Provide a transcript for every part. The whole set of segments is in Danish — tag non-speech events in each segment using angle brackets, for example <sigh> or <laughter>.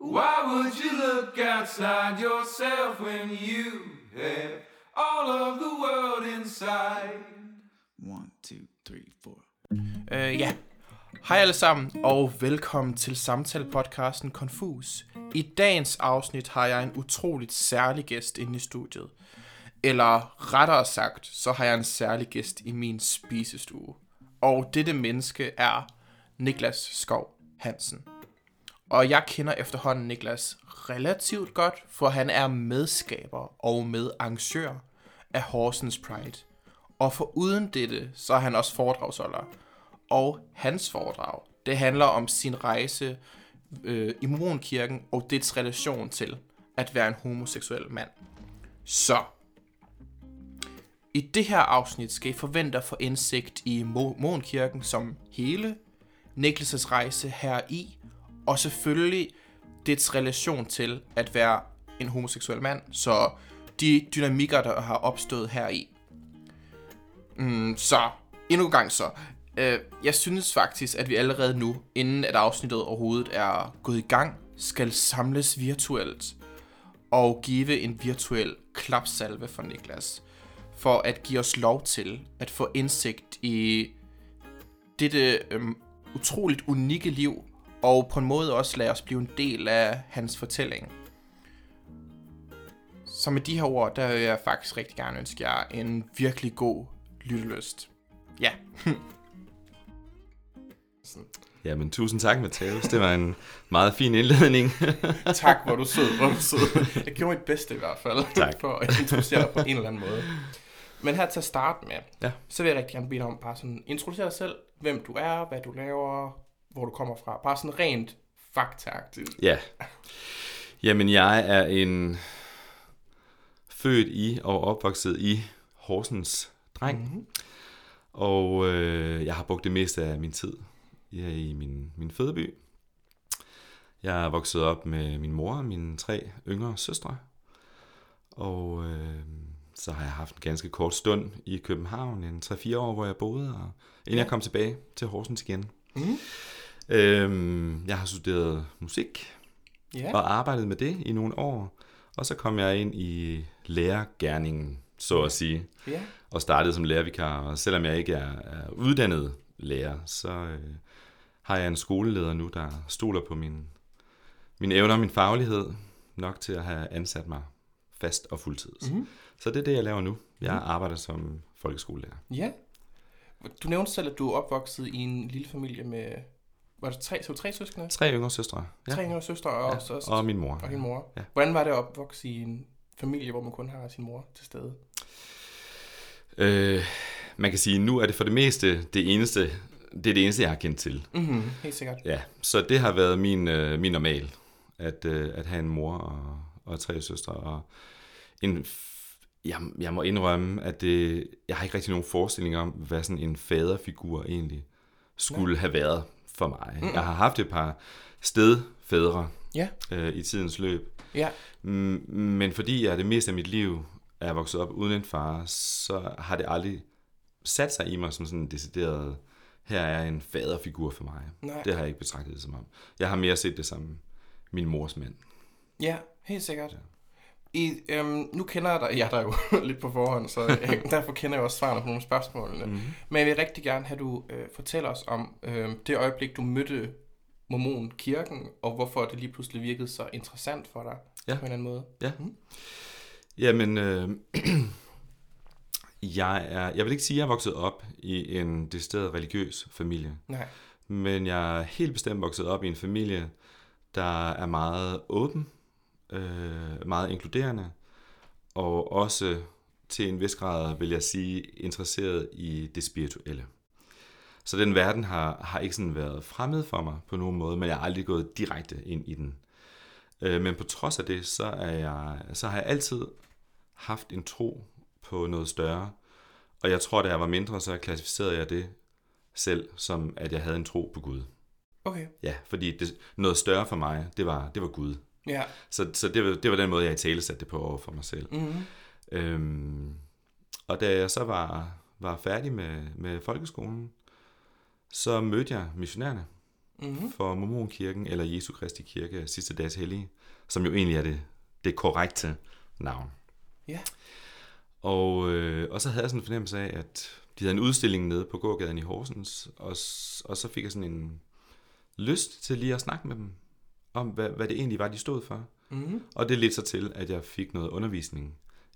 Why would you look outside yourself when you have all of the world inside? One, two, three, four. Øh, ja. Hej alle sammen, og velkommen til samtalepodcasten Confus. I dagens afsnit har jeg en utroligt særlig gæst inde i studiet. Eller rettere sagt, så har jeg en særlig gæst i min spisestue. Og dette menneske er Niklas Skov Hansen. Og jeg kender efterhånden Niklas relativt godt, for han er medskaber og medarrangør af Horsens Pride. Og for uden dette, så er han også foredragsholder. Og hans foredrag, det handler om sin rejse øh, i Mormonkirken og dets relation til at være en homoseksuel mand. Så, i det her afsnit skal I forvente at få indsigt i Mormonkirken som hele, Niklas' rejse her i, og selvfølgelig dets relation til at være en homoseksuel mand, så de dynamikker, der har opstået her i. Mm, så, endnu en gang så. Øh, jeg synes faktisk, at vi allerede nu, inden at afsnittet overhovedet er gået i gang, skal samles virtuelt og give en virtuel klapsalve for Niklas, for at give os lov til at få indsigt i dette øhm, utroligt unikke liv, og på en måde også lade os blive en del af hans fortælling. Så med de her ord, der vil jeg faktisk rigtig gerne ønske jer en virkelig god lyttelyst. Ja. <laughs> Jamen, tusind tak, Mathias. Det var en meget fin indledning. <laughs> tak, hvor du sød, hvor du sød. Jeg gjorde mit bedste i hvert fald, Tak. for at introducere dig på en eller anden måde. Men her til at starte med, Ja. så vil jeg rigtig gerne bede dig om bare sådan, introducere dig selv, hvem du er, hvad du laver, hvor du kommer fra. Bare sådan rent faktaagtigt. ja. Jamen, jeg er en født i og opvokset i Horsens dreng. Mhm. Mm-hmm. Og øh, jeg har brugt det meste af min tid ja, i min, min fødeby. Jeg er vokset op med min mor og mine tre yngre søstre. Og øh, så har jeg haft en ganske kort stund i København, en 3-4 år, hvor jeg boede, og inden jeg kom tilbage til Horsens igen. Mhm. Øhm, jeg har studeret musik Ja. og arbejdet med det i nogle år. Og så kom jeg ind i lærergærningen, så at sige, ja. og startede som lærervikar. Og selvom jeg ikke er, er uddannet lærer, så øh, har jeg en skoleleder nu, der stoler på min, mine evner og min faglighed nok til at have ansat mig fast og fuldtid. Mhm. Så det er det, jeg laver nu. Jeg arbejder som folkeskolelærer. Ja. Du nævnte selv, at du er opvokset i en lille familie med, var det tre, så tre søskende? Tre yngre søstre. Ja. Tre yngre søstre og, ja. også, også, og min mor. og din mor. Ja. Hvordan var det at opvokse i en familie, hvor man kun har sin mor til stede? Øh, man kan sige, nu er det for det meste det eneste, det er det eneste, jeg har kendt til. Mm-hmm, helt sikkert. Ja, så det har været min, øh, min normal, at, øh, at have en mor og, og tre søstre. Og en, jeg, jeg må indrømme, at det, jeg har ikke rigtig nogen forestilling om, hvad sådan en faderfigur egentlig skulle Nej. have været for mig. Mm-mm. Jeg har haft et par stedfædre Ja. øh, i tidens løb, Ja. Mm, Men fordi jeg det meste af mit liv er vokset op uden en far, så har det aldrig sat sig i mig som sådan en decideret, her er en faderfigur for mig. Nej. Det har jeg ikke betragtet det som om. Jeg har mere set det som min mors mand. Ja, helt sikkert. I, øhm, nu kender jeg dig, jeg er der jo <laughs> lidt på forhånd, så jeg, <laughs> derfor kender jeg også svarene på nogle. Mhm. Mm-hmm. Men jeg vil rigtig gerne have, at du øh, fortæller os om øh, det øjeblik, du mødte Mormonkirken, og hvorfor det lige pludselig virkede så interessant for dig Ja. på en eller anden måde. Ja. Jamen, øh, <clears throat> jeg, er, jeg vil ikke sige, at jeg er vokset op i en decideret religiøs familie. Nej. Men jeg er helt bestemt vokset op i en familie, der er meget åben, øh, meget inkluderende, og også til en vis grad, vil jeg sige, interesseret i det spirituelle. Så den verden har, har ikke sådan været fremmed for mig på nogen måde, men jeg har aldrig gået direkte ind i den. Øh, men på trods af det, så, er jeg, så har jeg altid haft en tro på noget større. Og jeg tror, da jeg var mindre, så klassificerede jeg det selv, som at jeg havde en tro på Gud. Okay. Ja, fordi det, noget større for mig, det var, det var Gud. Ja. Så, så det, var, det var den måde, jeg i tale satte det på over for mig selv. Mm-hmm. Øhm, og da jeg så var, var færdig med, med folkeskolen, så mødte jeg missionærerne. Mm-hmm. for Mormonkirken, eller Jesu Kristi Kirke, sidste dags hellige, som jo egentlig er det, det korrekte navn. Ja. Og, øh, og så havde jeg sådan en fornemmelse af, at de havde en udstilling nede på gågaden i Horsens, og, og så fik jeg sådan en lyst til lige at snakke med dem, om hvad, hvad det egentlig var, de stod for. Mm-hmm. Og det ledte så til, at jeg fik noget undervisning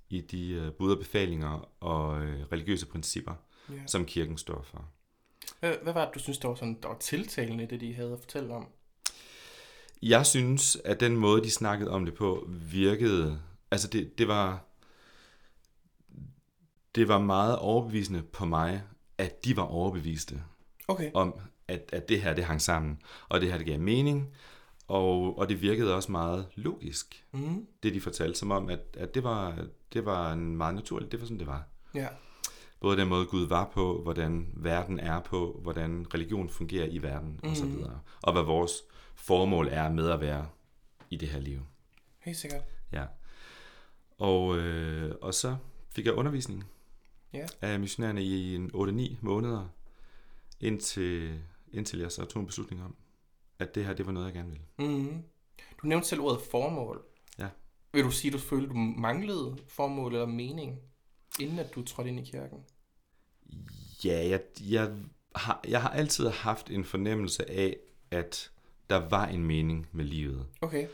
i de øh, bud og befalinger og øh, religiøse principper, Ja. som kirken står for. Hvad, hvad var det, du synes, der var, sådan, der var tiltalende i det, de havde at fortælle om? Jeg synes, at den måde, de snakkede om det på, virkede... Altså, det, det var... Det var meget overbevisende på mig, at de var overbeviste Okay. om, at, at det her, det hang sammen, og det her, det gav mening, og, og det virkede også meget logisk, Mm-hmm. det de fortalte, som om, at, at det, var, det var en meget naturligt, det var sådan, det var. Ja. Både den måde, Gud var på, hvordan verden er på, hvordan religion fungerer i verden, mm. og så Mhm. videre. Og hvad vores formål er med at være i det her liv. Helt sikkert. Ja. Og, øh, og så fik jeg undervisning Ja. af missionærerne i en 8-9 måneder, indtil, indtil jeg så tog en beslutning om, at det her, det var noget, jeg gerne ville. Mm-hmm. Du nævnte selv ordet formål. Ja. Vil du sige, at du følte, du manglede formål eller mening, inden at du trådte ind i kirken? Ja, jeg, jeg, har, jeg har altid haft en fornemmelse af, at der var en mening med livet. Okay.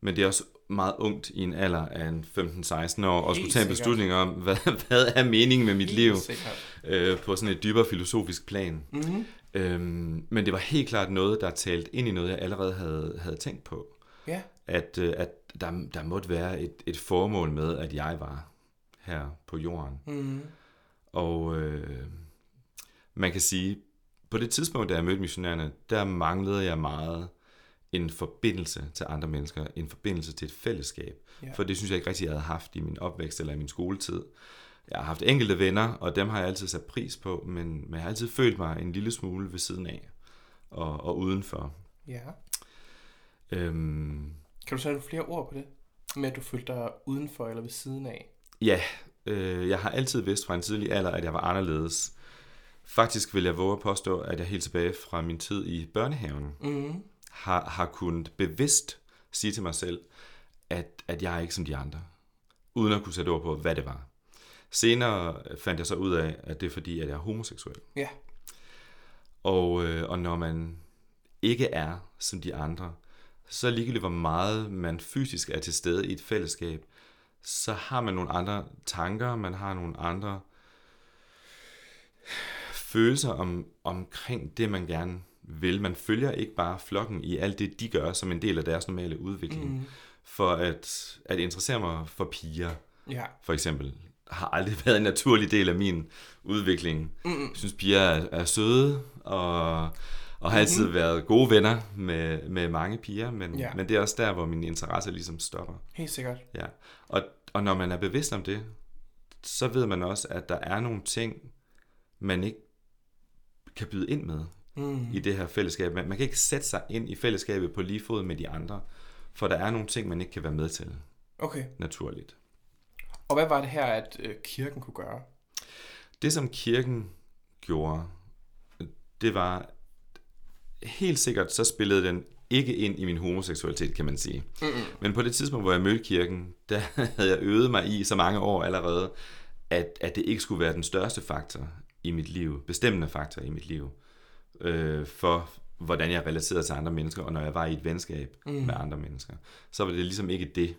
Men det er også meget ungt i en alder af en 15-16 år, og skulle tage en beslutning om, <laughs> hvad, hvad er meningen med mit Helt liv, sikkert. øh, på sådan et dybere filosofisk plan. Mm-hmm. Øhm, men det var helt klart noget, der talte ind i noget, jeg allerede havde, havde tænkt på. Ja. At, øh, at der, der måtte være et, et formål med, at jeg var her på jorden. Mm-hmm. Og øh, man kan sige, på det tidspunkt, da jeg mødte missionærerne, der manglede jeg meget en forbindelse til andre mennesker, en forbindelse til et fællesskab. Ja. For det synes jeg ikke rigtig, jeg havde haft i min opvækst eller i min skoletid. Jeg har haft enkelte venner, og dem har jeg altid sat pris på, men, men jeg har altid følt mig en lille smule ved siden af og, og udenfor. Ja. Øhm, Kan du sætte flere ord på det? Med at du følte dig udenfor eller ved siden af? Ja, øh, jeg har altid vidst fra en tidlig alder, at jeg var anderledes. Faktisk vil jeg våge at påstå, at jeg helt tilbage fra min tid i børnehaven Mm-hmm. har, har kunnet bevidst sige til mig selv, at, at jeg er ikke som de andre, uden at kunne sætte ord på, hvad det var. Senere fandt jeg så ud af, at det er fordi, at jeg er homoseksuel. Ja. Og, øh, og når man ikke er som de andre, så ligegyldigt hvor meget man fysisk er til stede i et fællesskab, så har man nogle andre tanker, man har nogle andre følelser om, omkring det, man gerne vil. Man følger ikke bare flokken i alt det, de gør, som en del af deres normale udvikling. Mm. For at, at interessere mig for piger, Ja. for eksempel, har aldrig <laughs> været en naturlig del af min udvikling. Mm. Jeg synes, piger er, er søde, og, og har altid været gode venner med, med mange piger, men, Ja. ja. men det er også der, hvor min interesse ligesom stopper. Helt sikkert. Ja. Og, og når man er bevidst om det, så ved man også, at der er nogle ting, man ikke kan byde ind med Mm. i det her fællesskab. Man, man kan ikke sætte sig ind i fællesskabet på lige fod med de andre, for der er nogle ting, man ikke kan være med til Okay. naturligt. Og hvad var det her, at øh, kirken kunne gøre? Det, som kirken gjorde, det var helt sikkert, så spillede den ikke ind i min homoseksualitet, kan man sige. Mm-mm. Men på det tidspunkt, hvor jeg mødte kirken, <laughs> der havde jeg øvet mig i så mange år allerede, at, at det ikke skulle være den største faktor i mit liv, bestemmende faktor i mit liv, øh, for hvordan jeg relaterede til andre mennesker, og når jeg var i et venskab mm. med andre mennesker. Så var det ligesom ikke det,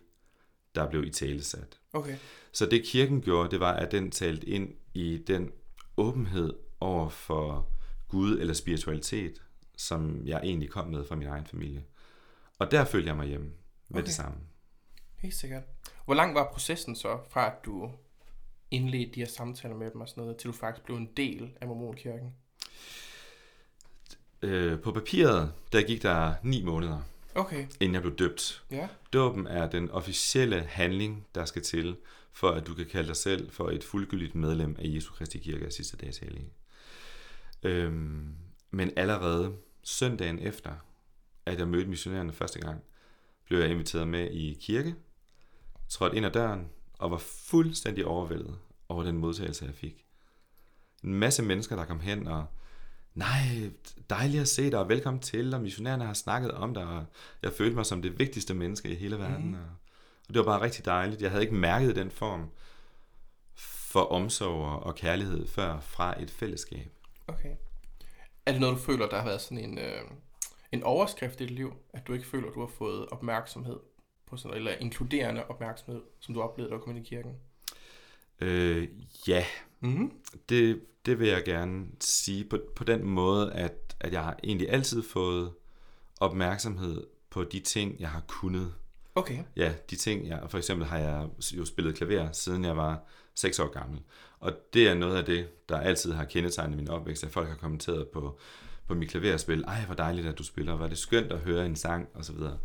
der blev i talesat. Okay. Så det kirken gjorde, det var, at den talte ind i den åbenhed over for Gud eller spiritualitet, som jeg egentlig kom med fra min egen familie. Og der følte jeg mig hjemme med Okay. det samme. Helt sikkert. Hvor lang var processen så, fra at du indledte de her samtaler med dem og sådan noget, til du faktisk blev en del af Mormonkirken? Øh, på papiret, der gik der ni måneder, Okay. inden jeg blev døbt. Ja. Dåben er den officielle handling, der skal til, for at du kan kalde dig selv for et fuldgyldigt medlem af Jesu Kristi Kirke af sidste dags hellige. Øhm, men allerede søndagen efter, at jeg mødte missionærerne første gang, blev jeg inviteret med i kirke, trådte ind ad døren og var fuldstændig overvældet over den modtagelse, jeg fik. En masse mennesker, der kom hen og nej, dejligt at se dig, og velkommen til, og missionærerne har snakket om dig, og jeg følte mig som det vigtigste menneske i hele verden. Mm. Og, og det var bare rigtig dejligt. Jeg havde ikke mærket den form for omsorg og- kærlighed før fra et fællesskab. Okay. Er det noget, du føler, der har været sådan en, øh, en overskrift i dit liv? At du ikke føler, at du har fået opmærksomhed på sådan eller inkluderende opmærksomhed, som du oplevede, da du kom ind i kirken? Øh, ja, Mm-hmm. det, det vil jeg gerne sige på, på den måde, at, at jeg har egentlig altid fået opmærksomhed på de ting, jeg har kunnet. Okay. Ja, de ting, jeg, for eksempel har jeg jo spillet klaver, siden jeg var 6 år gammel. Og det er noget af det, der altid har kendetegnet min opvækst, at folk har kommenteret på, på mit klaverspil. Ej, hvor dejligt, at du spiller. Var det skønt at høre en sang, og så videre.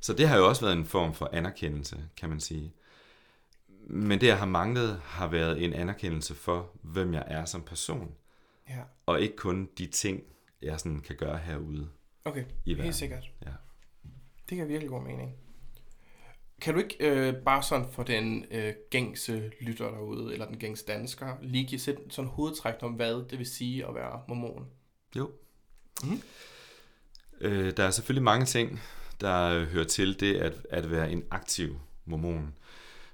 Så det har jo også været en form for anerkendelse, kan man sige. Men det, jeg har manglet, har været en anerkendelse for, hvem jeg er som person. Ja. Og ikke kun de ting, jeg sådan kan gøre herude. Okay, I verden. helt sikkert. Ja. Det giver virkelig god mening. Kan du ikke øh, bare sådan for den øh, gængse lytter derude, eller den gængse dansker, lige give sæt sådan hovedtræk om, hvad det vil sige at være mormon? Jo. Mhm. Øh, der er selvfølgelig mange ting, der hører til det at, at være en aktiv mormon.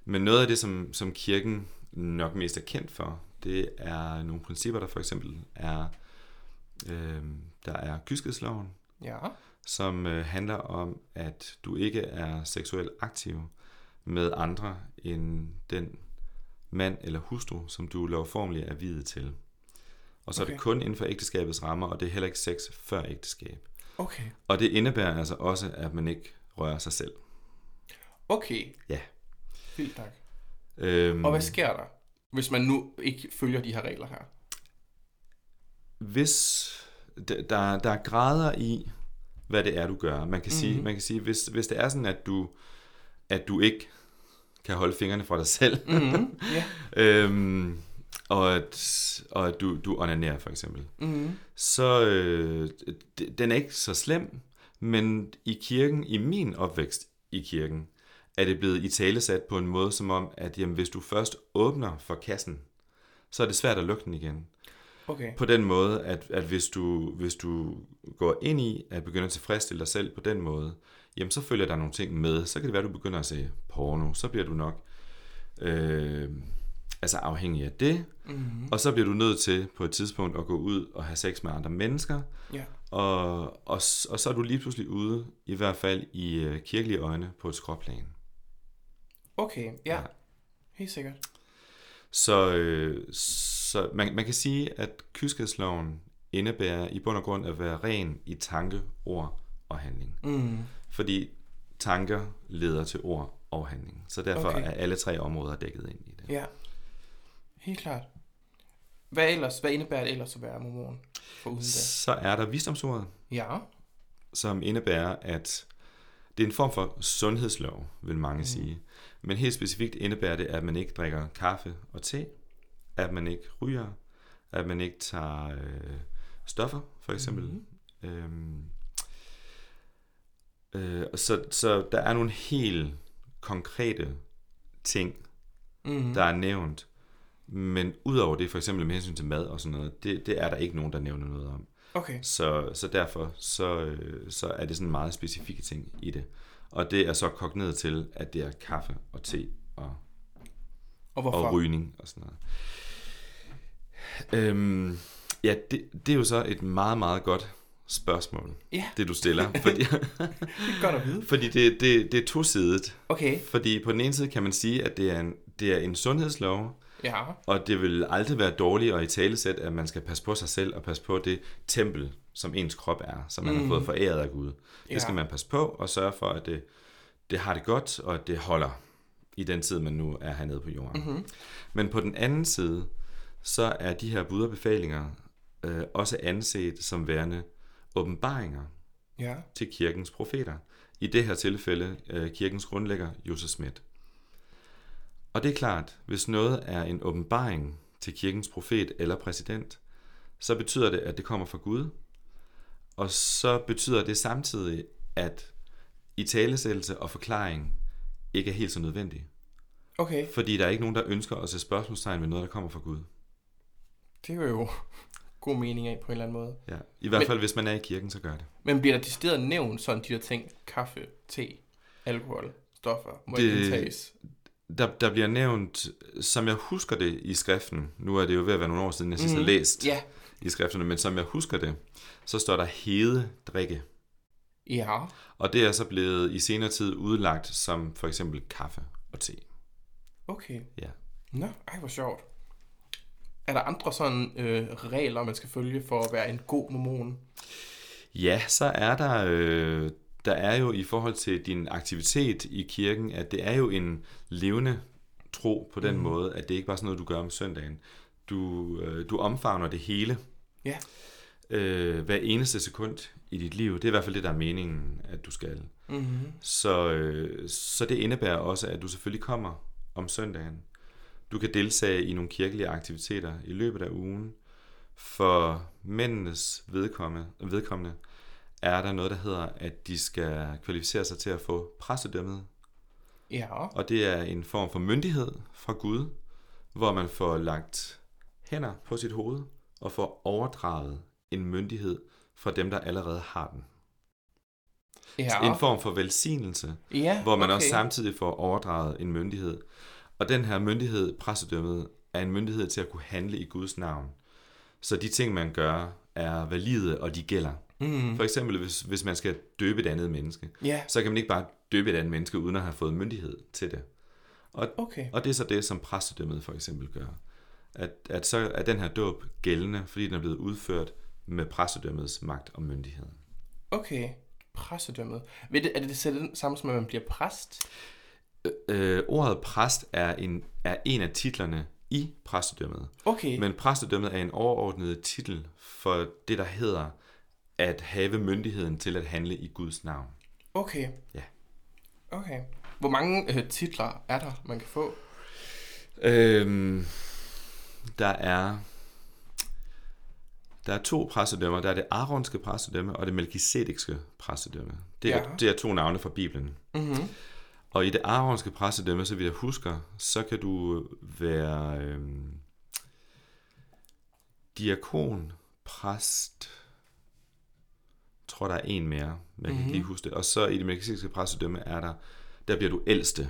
Men noget af det, som, som kirken nok mest er kendt for, det er nogle principper, der for eksempel er, øh, der er kyskhedsloven, Ja. Som øh, handler om, at du ikke er seksuelt aktiv med andre end den mand eller hustru, som du lovformelig er videt til. Og så okay. er det kun inden for ægteskabets rammer, og det er heller ikke sex før ægteskab. Okay. Og det indebærer altså også, at man ikke rører sig selv. Okay. Ja. Vildt tak. Øhm, Og hvad sker der, hvis man nu ikke følger de her regler her? hvis der, der der er grader i, hvad det er, du gør. Man kan sige, Mhm. man kan sige hvis, hvis det er sådan, at du, at du ikke kan holde fingrene fra dig selv, Mm-hmm. Ja. <laughs> øhm, og at, og at du, du onanerer for eksempel, Mm-hmm. så øh, den er ikke så slem, men i kirken, i min opvækst i kirken, er det blevet i talesat på en måde som om, at jamen, hvis du først åbner for kassen, så er det svært at lukke den igen. Okay. På den måde, at, at hvis, du, hvis du går ind i at begynde at tilfredsstille dig selv på den måde, jamen så følger der nogle ting med. Så kan det være, at du begynder at se porno. Så bliver du nok øh, altså afhængig af det. Mm-hmm. Og så bliver du nødt til på et tidspunkt at gå ud og have sex med andre mennesker. Ja. Og, og, og så er du lige pludselig ude, i hvert fald i øh, kirkelige øjne, på et skråplan. Okay, ja. Ja. ja. Helt sikkert. Så, øh, så man, man kan sige, at kyskhedsloven indebærer i bund og grund at være ren i tanke, ord og handling. Mm. Fordi tanker leder til ord og handling. Så derfor Okay. er alle tre områder dækket ind i det. Ja. Helt klart. Hvad ellers? Hvad indebærer det ellers at være mormon? Så er der visdomsordet, Ja. som indebærer, at det er en form for sundhedslov, vil mange mm. sige. Men helt specifikt indebærer det, at man ikke drikker kaffe og te, at man ikke ryger, at man ikke tager øh, stoffer, for eksempel. Mhm. Mm. Øhm, øh, så, så der er nogle helt konkrete ting, Mm. der er nævnt. Men udover det, for eksempel med hensyn til mad og sådan noget, det, det er der ikke nogen, der nævner noget om. Okay. Så, så derfor så, øh, så er det sådan meget specifikke ting i det. Og det er så kogt ned til, at det er kaffe og te og, Og hvorfor? og rygning og sådan noget. Øhm, ja, det, det er jo så et meget, meget godt spørgsmål, Ja. det du stiller. <laughs> Fordi, Det er godt at vide. fordi det, det, det er tosidigt. Okay. Fordi på den ene side kan man sige, at det er en, det er en sundhedslov, Ja. og det vil aldrig være dårligt at i talesæt, at man skal passe på sig selv og passe på det tempel, som ens krop er, som man mm. har fået foræret af Gud. Det Ja. skal man passe på og sørge for, at det, det har det godt, og at det holder i den tid, man nu er hernede på jorden. Mm-hmm. Men på den anden side, så er de her bud og befalinger øh, også anset som værende åbenbaringer Ja. til kirkens profeter. I det her tilfælde øh, kirkens grundlægger, Josef Schmidt. Og det er klart, hvis noget er en åbenbaring til kirkens profet eller præsident, så betyder det, at det kommer fra Gud. Og så betyder det samtidig, at i talesættelse og forklaring ikke er helt så nødvendig. Okay. Fordi der er ikke nogen, der ønsker at se spørgsmålstegn ved noget, der kommer fra Gud. Det er jo god mening af på en eller anden måde. Ja. I hvert Men- fald, hvis man er i kirken, så gør det. Men bliver der decideret nævnt sådan de der ting, kaffe, te, alkohol, stoffer, må det... Indtages? Der, der bliver nævnt, som jeg husker det i skriften, nu er det jo ved at være nogle år siden, jeg sidst har Mhm. læst Ja. i skrifterne, men som jeg husker det, så står der hede drikke. Ja. Og det er så blevet i senere tid udlagt som for eksempel kaffe og te. Okay. Ja. Nå, ej hvor sjovt. Er der andre sådan øh, regler, man skal følge for at være en god mormon? Ja, så er der, øh, der er jo i forhold til din aktivitet i kirken, at det er jo en levende tro på den mm. måde, at det ikke bare er sådan noget, du gør om søndagen. Du, øh, du omfavner det hele. Ja. Øh, hver eneste sekund i dit liv. Det er i hvert fald det, der er meningen, at du skal. Mm-hmm. Så, øh, så det indebærer også, at du selvfølgelig kommer om søndagen. Du kan deltage i nogle kirkelige aktiviteter i løbet af ugen. For mændenes vedkommende, vedkommende er der noget, der hedder, at de skal kvalificere sig til at få præstedømmet. Ja. Og det er en form for myndighed fra Gud, hvor man får lagt hænder på sit hoved og får overdraget en myndighed fra dem, der allerede har den. Ja. En form for velsignelse, ja, hvor man okay. også samtidig får overdraget en myndighed. Og den her myndighed, præstedømmet, er en myndighed til at kunne handle i Guds navn. Så de ting, man gør, er valide, og de gælder. Mm. For eksempel, hvis, hvis man skal døbe et andet menneske, Ja, så kan man ikke bare døbe et andet menneske, uden at have fået myndighed til det. Og, okay. og det er så det, som præstedømmet for eksempel gør. At, at så er den her dåb gældende, fordi den er blevet udført med præstedømmets magt og myndighed. Okay. Præstedømmet. Ved det, er det det samme som, at man bliver præst? Øh, ordet præst er en, er en af titlerne i præstedømmet. Okay. Men præstedømmet er en overordnet titel for det, der hedder at have myndigheden til at handle i Guds navn. Okay. Ja. Okay. Hvor mange øh, titler er der, man kan få? Øhm, der er der er to præstedømmer. Der er det aronske præstedømme og det melkisedekske præstedømme. Det er, Ja. det er to navne fra Bibelen. Mm-hmm. Og i det aronske præstedømme, så vidt jeg husker, så kan du være øhm, diakon, præst, jeg tror der er en mere, men jeg kan ikke lige huske det. Og så i det melkisedekske præstedømme er der, der bliver du ældste.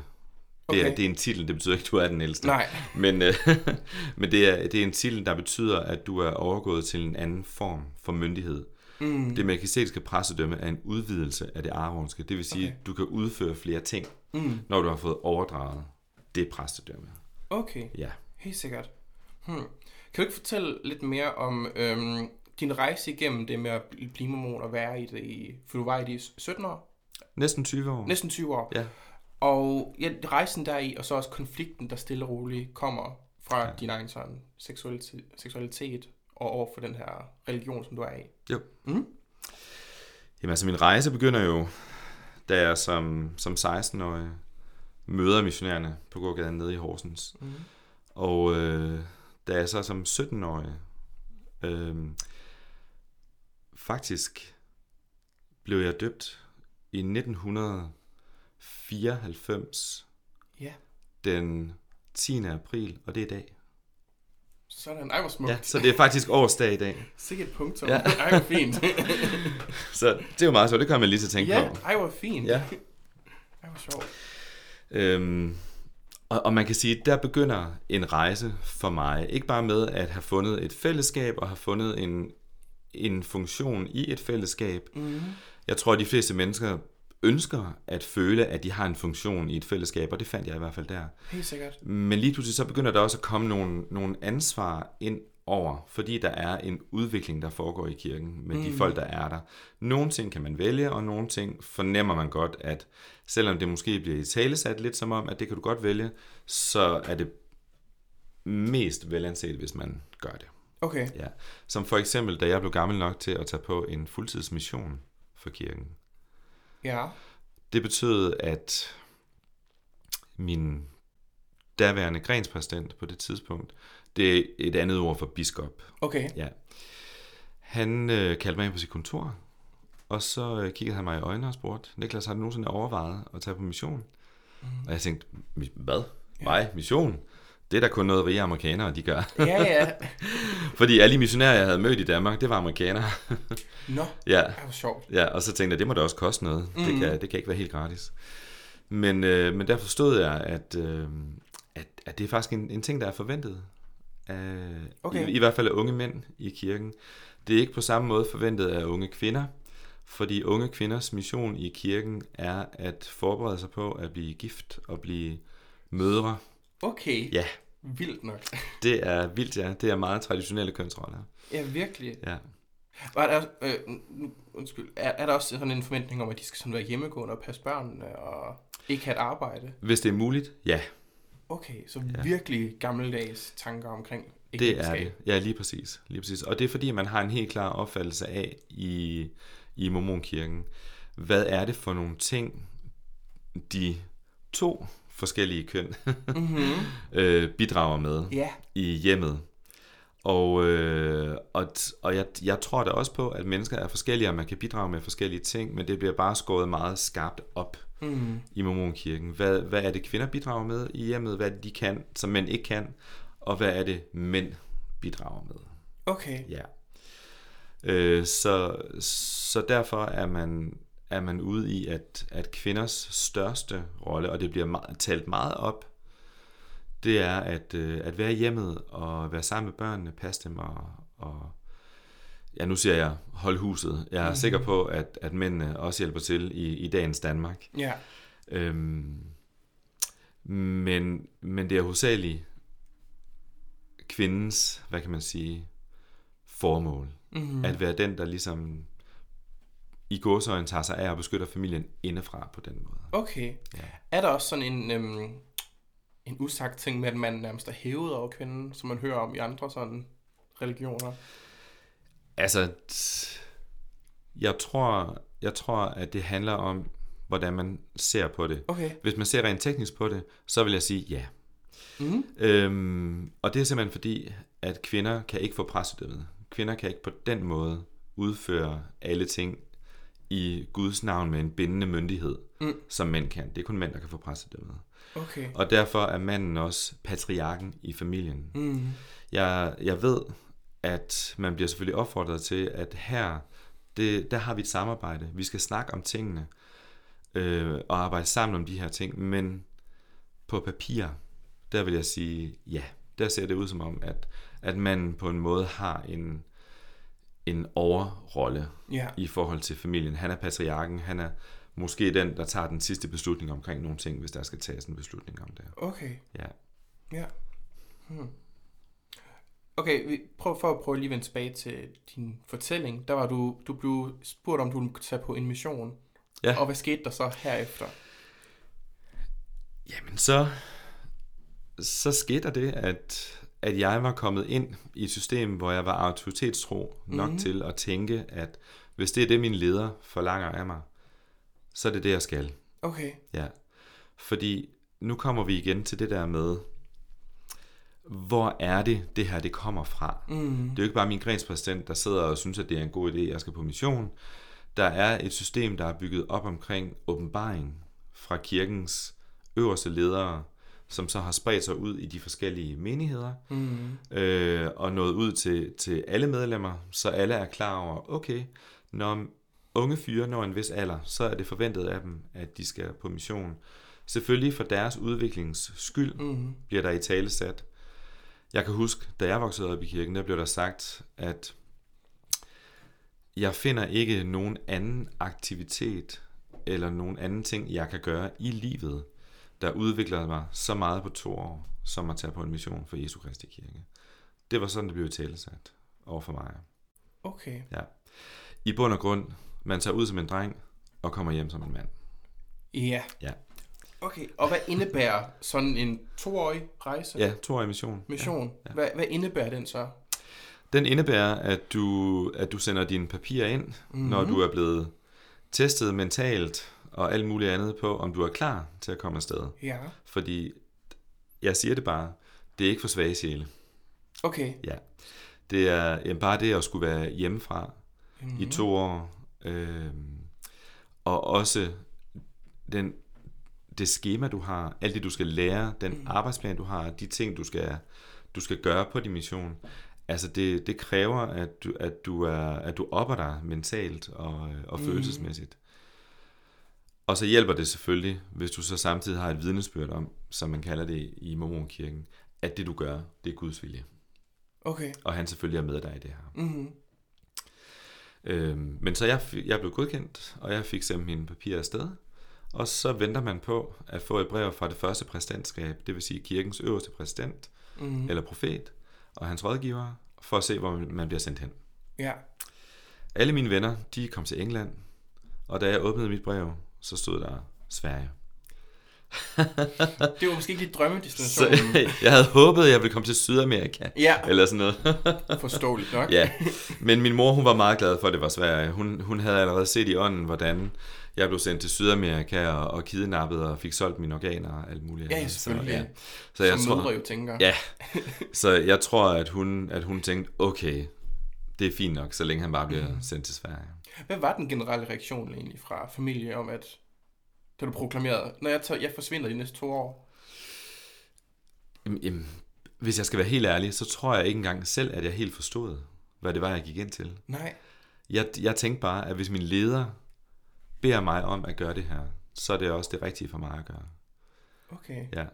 Det, er, det er en titel, det betyder ikke, at du er den ældste. Nej. Men, øh, <laughs> men det, er, det er en titel, der betyder, at du er overgået til en anden form for myndighed. Mm. Det melkisedekske præstedømme er en udvidelse af det aronske. Det vil sige, Okay. at du kan udføre flere ting, Mm. når du har fået overdraget det præstedømme. Okay. Ja. Helt sikkert. Hmm. Kan du ikke fortælle lidt mere om øhm, din rejse igennem det med at bl- blive mormon og være i det i... For du var i det i 17 år? Næsten 20 år. Næsten 20 år. Ja. Og ja, rejsen deri, og så også konflikten, der stille og roligt kommer fra. Ja. din egen sådan seksualitet, seksualitet og over for den her religion, som du er i. Jo. Mm. Jamen altså, min rejse begynder jo, da jeg som, som 16-årig møder missionærerne på gågaden nede i Horsens. Mm. Og øh, da jeg så som 17-årig øh, faktisk blev jeg døbt i 1994 Ja, den 10. april, og det er i dag. Sådan. Ej, hvor smukt. Ja, så det er faktisk årsdag i dag. <laughs> Sikkert punktum. Ja. Ja. Ej, hvor fint. <laughs> Så det er jo meget sjovt, det kan man lige til at tænke ja, på. ej, hvor fint. Ja. Ej, hvor sjovt. Øhm, og, og man kan sige, der begynder en rejse for mig. Ikke bare med at have fundet et fællesskab og have fundet en, en funktion i et fællesskab. Mm. Jeg tror, at de fleste mennesker ønsker at føle, at de har en funktion i et fællesskab, og det fandt jeg i hvert fald der. Helt sikkert. Men lige pludselig så begynder der også at komme nogle, nogle ansvar ind over, fordi der er en udvikling, der foregår i kirken med mm. de folk, der er der. Nogle ting kan man vælge, og nogle ting fornemmer man godt, at selvom det måske bliver i talesat lidt som om, at det kan du godt vælge, så er det mest velanset, hvis man gør det. Okay. Ja. Som for eksempel, da jeg blev gammel nok til at tage på en fuldtidsmission for kirken. Ja. Det betød, at min daværende grenspræsident på det tidspunkt, det er et andet ord for biskop. Okay. Ja. Han øh, kaldte mig ind på sit kontor, og så øh, kiggede han mig i øjnene og spurgte, Niklas, har du nogensinde overvejet at tage på mission? Mm. Og jeg tænkte, "Mi- hvad? Ja. Mig? Mission? Det er da kun noget rige amerikanere, de gør. Ja, ja. <laughs> Fordi alle de missionærer, jeg havde mødt i Danmark, det var amerikanere. <laughs> Nå, ja, det var sjovt. ja, og så tænkte jeg, det må da også koste noget. Mm. Det, kan, det kan ikke være helt gratis. Men, øh, men der forstod jeg, at, øh, at, at det er faktisk en, en ting, der er forventet. Af, Okay. i, I hvert fald af unge mænd i kirken. Det er ikke på samme måde forventet af unge kvinder, fordi unge kvinders mission i kirken er at forberede sig på at blive gift og blive mødre. Okay, Ja, vildt nok. det er vildt, ja. Det er meget traditionelle kønsroller. Ja, virkelig. Ja. Var der, øh, undskyld, er, er der også sådan en forventning om, at de skal sådan være hjemmegående og passe børnene og ikke have et arbejde? Hvis det er muligt, ja, Okay, så Ja. virkelig gammeldags tanker omkring det er det. Ja, lige præcis. lige præcis. Og det er fordi, man har en helt klar opfattelse af i, i Mormonkirken, hvad er det for nogle ting, de to forskellige køn Mm-hmm. <laughs> øh, bidrager med Ja, i hjemmet. Og, øh, og, og jeg, jeg tror da også på, at mennesker er forskellige, og man kan bidrage med forskellige ting, men det bliver bare skåret meget skarpt op mm. i Mormonkirken. Hvad, hvad er det, kvinder bidrager med i hjemmet? Hvad det, de kan, som mænd ikke kan? Og hvad er det, mænd bidrager med? okay. Ja. Øh, så, så derfor er man, er man ude i, at, at kvinders største rolle, og det bliver meget, talt meget op, det er at, øh, at være hjemmet og være sammen med børnene, passe dem og, og ja, nu siger jeg, hold huset. Jeg er mm-hmm. sikker på, at, at mændene også hjælper til i, i dagens Danmark. Ja, Øhm, men, men det er hovedsageligt kvindens, hvad kan man sige, formål. mm. At være den, der ligesom i gåsøjne tager sig af og beskytter familien indefra på den måde. okay. Ja. Er der også sådan en, øhm, en usagt ting med, at man nærmest er hævet over kvinden, som man hører om i andre sådan religioner? Altså, jeg tror, jeg tror, at det handler om, hvordan man ser på det. Okay. Hvis man ser rent teknisk på det, så vil jeg sige ja. Mm. Øhm, og det er simpelthen fordi, at kvinder kan ikke få præstedømmet. Kvinder kan ikke på den måde udføre alle ting i Guds navn med en bindende myndighed, Mm. som mænd kan. Det er kun mænd, der kan få præstedømmet. Okay. Og derfor er manden også patriarken i familien. Mm. Jeg, jeg ved, at man bliver selvfølgelig opfordret til, at her, det, der har vi et samarbejde. Vi skal snakke om tingene øh, og arbejde sammen om de her ting, men på papir, der vil jeg sige, ja, der ser det ud som om, at, at man på en måde har en, en overrolle Ja. i forhold til familien. Han er patriarken, han er måske den, der tager den sidste beslutning omkring nogle ting, hvis der skal tages en beslutning om det. Okay. Ja. Ja. Hmm. Okay, vi prøv for at prøve lige at vende tilbage til din fortælling. Der var du, du blev spurgt, om du ville tage på en mission. Ja. Og hvad skete der så herefter? Jamen så, så skete der det, at, at jeg var kommet ind i et system, hvor jeg var autoritetstro nok mm-hmm. til at tænke, at hvis det er det, min leder forlanger af mig, så er det det, jeg skal. Okay. Ja. Fordi nu kommer vi igen til det der med, hvor er det, det her det kommer fra? Mm. Det er jo ikke bare min grenspræsident, der sidder og synes, at det er en god idé, jeg skal på mission. Der er et system, der er bygget op omkring åbenbaring fra kirkens øverste ledere, som så har spredt sig ud i de forskellige menigheder, Mm. øh, og nået ud til, til alle medlemmer, så alle er klar over, okay, når unge fyre når en vis alder, så er det forventet af dem, at de skal på mission. Selvfølgelig for deres udviklings skyld Mm. bliver der i tale sat. Jeg kan huske, da jeg voksede op i kirken, der blev der sagt, at jeg finder ikke nogen anden aktivitet eller nogen anden ting, jeg kan gøre i livet, der udvikler mig så meget på to år, som at tage på en mission for Jesu Kristi Kirke. Det var sådan, det blev i tale sat over for mig. Okay. Ja. I bund og grund, man tager ud som en dreng og kommer hjem som en mand. Ja. Ja. Okay, og hvad indebærer sådan en toårig rejse? Ja, toårig mission. Mission. Ja. Ja. Hvad, hvad indebærer den så? Den indebærer, at du, at du sender dine papirer ind, mm-hmm. når du er blevet testet mentalt og alt muligt andet på, om du er klar til at komme afsted. Ja. Fordi, jeg siger det bare, det er ikke for svage sjæle. Okay. Ja. Det er jamen, bare det at skulle være hjemmefra Mhm. mm-hmm. i to år, øh, og også den, det schema, du har, alt det, du skal lære, den mm. arbejdsplan, du har, de ting, du skal, du skal gøre på din mission, altså det, det kræver, at du, at du, er, at du opper dig mentalt og, og mm. følelsesmæssigt. Og så hjælper det selvfølgelig, hvis du så samtidig har et vidnesbyrd om, som man kalder det i Mormonkirken, at det du gør, det er Guds vilje. Okay. Og han selvfølgelig er med dig i det her. Mm-hmm. Øhm, men så jeg, jeg blev godkendt, og jeg fik sendt mine papirer afsted. Og så venter man på at få et brev fra det første præsidentskab, det vil sige kirkens øverste præsident Mm-hmm. eller profet og hans rådgiver, for at se, hvor man- man bliver sendt hen. Ja. Alle mine venner, de kom til England, og da jeg åbnede mit brev, så stod der Sverige. Det var måske ikke lige Så drømmedestinationen. <laughs> jeg havde håbet, at jeg ville komme til Sydamerika, Ja, eller sådan noget. <laughs> forståeligt nok. ja, men min mor, hun var meget glad for, at det var Sverige. Hun, hun havde allerede set i ånden, hvordan jeg blev sendt til Sydamerika og, og kidnappet og fik solgt mine organer og alt muligt. Ja, selvfølgelig. Så, ja. så jeg Som tror, jo tænker. Ja, <laughs> så jeg tror, at hun, at hun tænkte, okay, det er fint nok, så længe han bare bliver Mhm. sendt til Sverige. Hvad var den generelle reaktion egentlig fra familie om, at da du proklamerede, når jeg, tager, jeg forsvinder de næste to år? Jamen, jamen, hvis jeg skal være helt ærlig, så tror jeg ikke engang selv, at jeg helt forstod, hvad det var, jeg gik ind til. Nej. Jeg, jeg tænkte bare, at hvis min leder beder mig om at gøre det her, så er det også det rigtige for mig at gøre. Okay. Ja.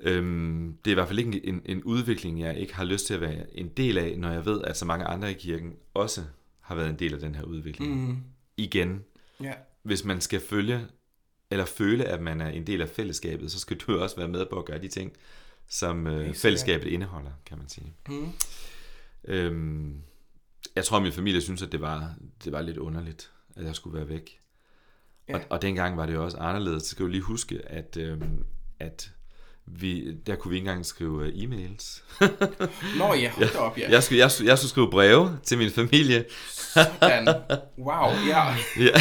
Øhm, det er i hvert fald ikke en, en udvikling, jeg ikke har lyst til at være en del af, når jeg ved, at så mange andre i kirken også har været en del af den her udvikling. Mm. Igen, Ja. hvis man skal følge eller føle, at man er en del af fællesskabet, så skal du jo også være med på at gøre de ting, som øh, fællesskabet indeholder, kan man sige. Mm. Øhm, jeg tror, min familie synes, at det var, det var lidt underligt, at jeg skulle være væk. Ja. Og, og dengang var det jo også anderledes. Så skal du lige huske, at, øhm, at vi, der kunne vi ikke engang skrive øh, e-mails. <laughs> Nå ja, hold da op, ja. Jeg skulle, jeg, skulle, jeg skulle skrive breve til min familie. Sådan. Wow, ja. <laughs> Ja.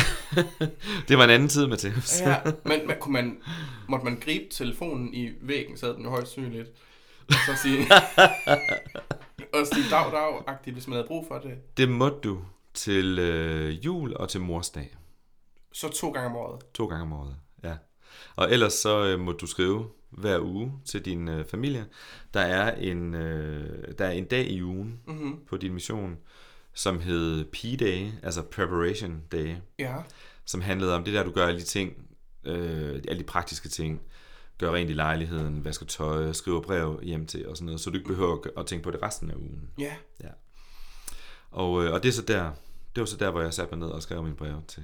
det var en anden tid, Matheus. ja. Men, men kunne man, måtte man gribe telefonen i væggen, så havde den jo højst synligt. Og så sige, <laughs> og sige dag, dag, hvis man havde brug for det. Det måtte du til øh, jul og til morsdag. Så to gange om året. To gange om året, ja. Og ellers så øh, må du skrive hver uge til din øh, familie. Der er, en, øh, der er en dag i ugen Mm-hmm. på din mission, som hed P-Day, altså Preparation Day, Ja. som handlede om det der, du gør alle de ting, øh, alle de praktiske ting, gør rent i lejligheden, vasker tøj, skriver brev hjem til og sådan noget, så du ikke behøver at- tænke på det resten af ugen. Ja. Og, øh, og det er så der, det var så der, hvor jeg satte mig ned og skrev min brev til,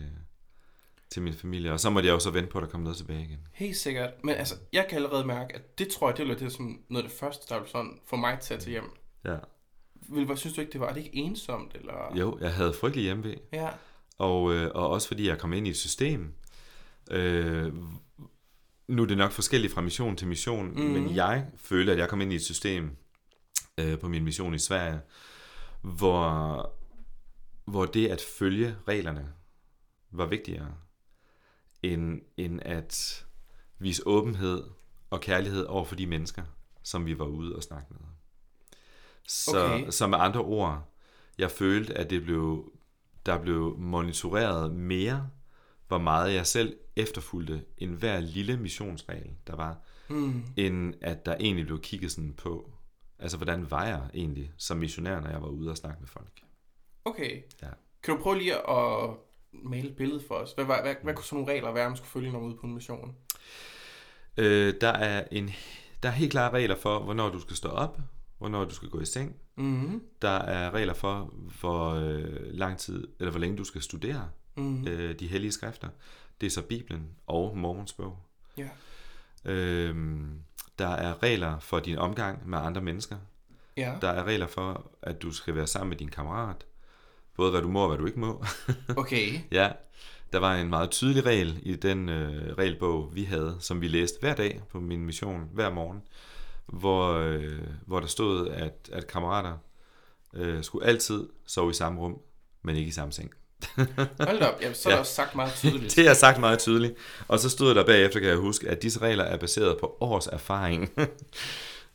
til min familie, og så måtte jeg jo så vente på, at der kom noget tilbage igen. Helt sikkert. Men altså, jeg kan allerede mærke, at det tror jeg, det var det som noget af det første, der sådan få mig til at tage hjem. Ja. Vil, hvad synes du ikke, det var? Er det ikke ensomt? Eller? Jo, jeg havde frygtelig hjemmevæg, Ja. og, øh, og også fordi jeg kom ind i et system. Øh, nu er det nok forskelligt fra mission til mission, mm. men jeg følte, at jeg kom ind i et system øh, på min mission i Sverige, hvor, hvor det at følge reglerne var vigtigere, end, end at vise åbenhed og kærlighed over for de mennesker, som vi var ude og snakke med. Så, Okay. så med andre ord, jeg følte, at det blev, der blev monitoreret mere, hvor meget jeg selv efterfulgte en hver lille missionsregel, der var, Mm. end at der egentlig blev kigget sådan på, altså hvordan var jeg egentlig som missionær, når jeg var ude og snakke med folk. Okay. Ja. Kan du prøve lige at male et billede for os? Hvad, hvad, hvad, hvad kunne sådan nogle regler være, man skulle følge, når man ude på en mission? Øh, der, er en, der er helt klare regler for, hvornår du skal stå op, hvornår du skal gå i seng. Mm-hmm. Der er regler for, hvor øh, lang tid, eller hvor længe du skal studere Mm-hmm. øh, de hellige skrifter. Det er så Bibelen og Mormons bog. Ja. Øhm, der er regler for din omgang med andre mennesker. Ja. Der er regler for, at du skal være sammen med din kammerat. Både hvad du må og hvad du ikke må. <laughs> Okay. ja, der var en meget tydelig regel i den øh, regelbog, vi havde, som vi læste hver dag på min mission, hver morgen, hvor, øh, hvor der stod, at, at kammerater øh, skulle altid sove i samme rum, men ikke i samme seng. <laughs> Hold op. Jamen, så er Ja. der også sagt meget tydeligt. <laughs> Det er sagt meget tydeligt. Og så stod der bagefter, kan jeg huske, at disse regler er baseret på års erfaring.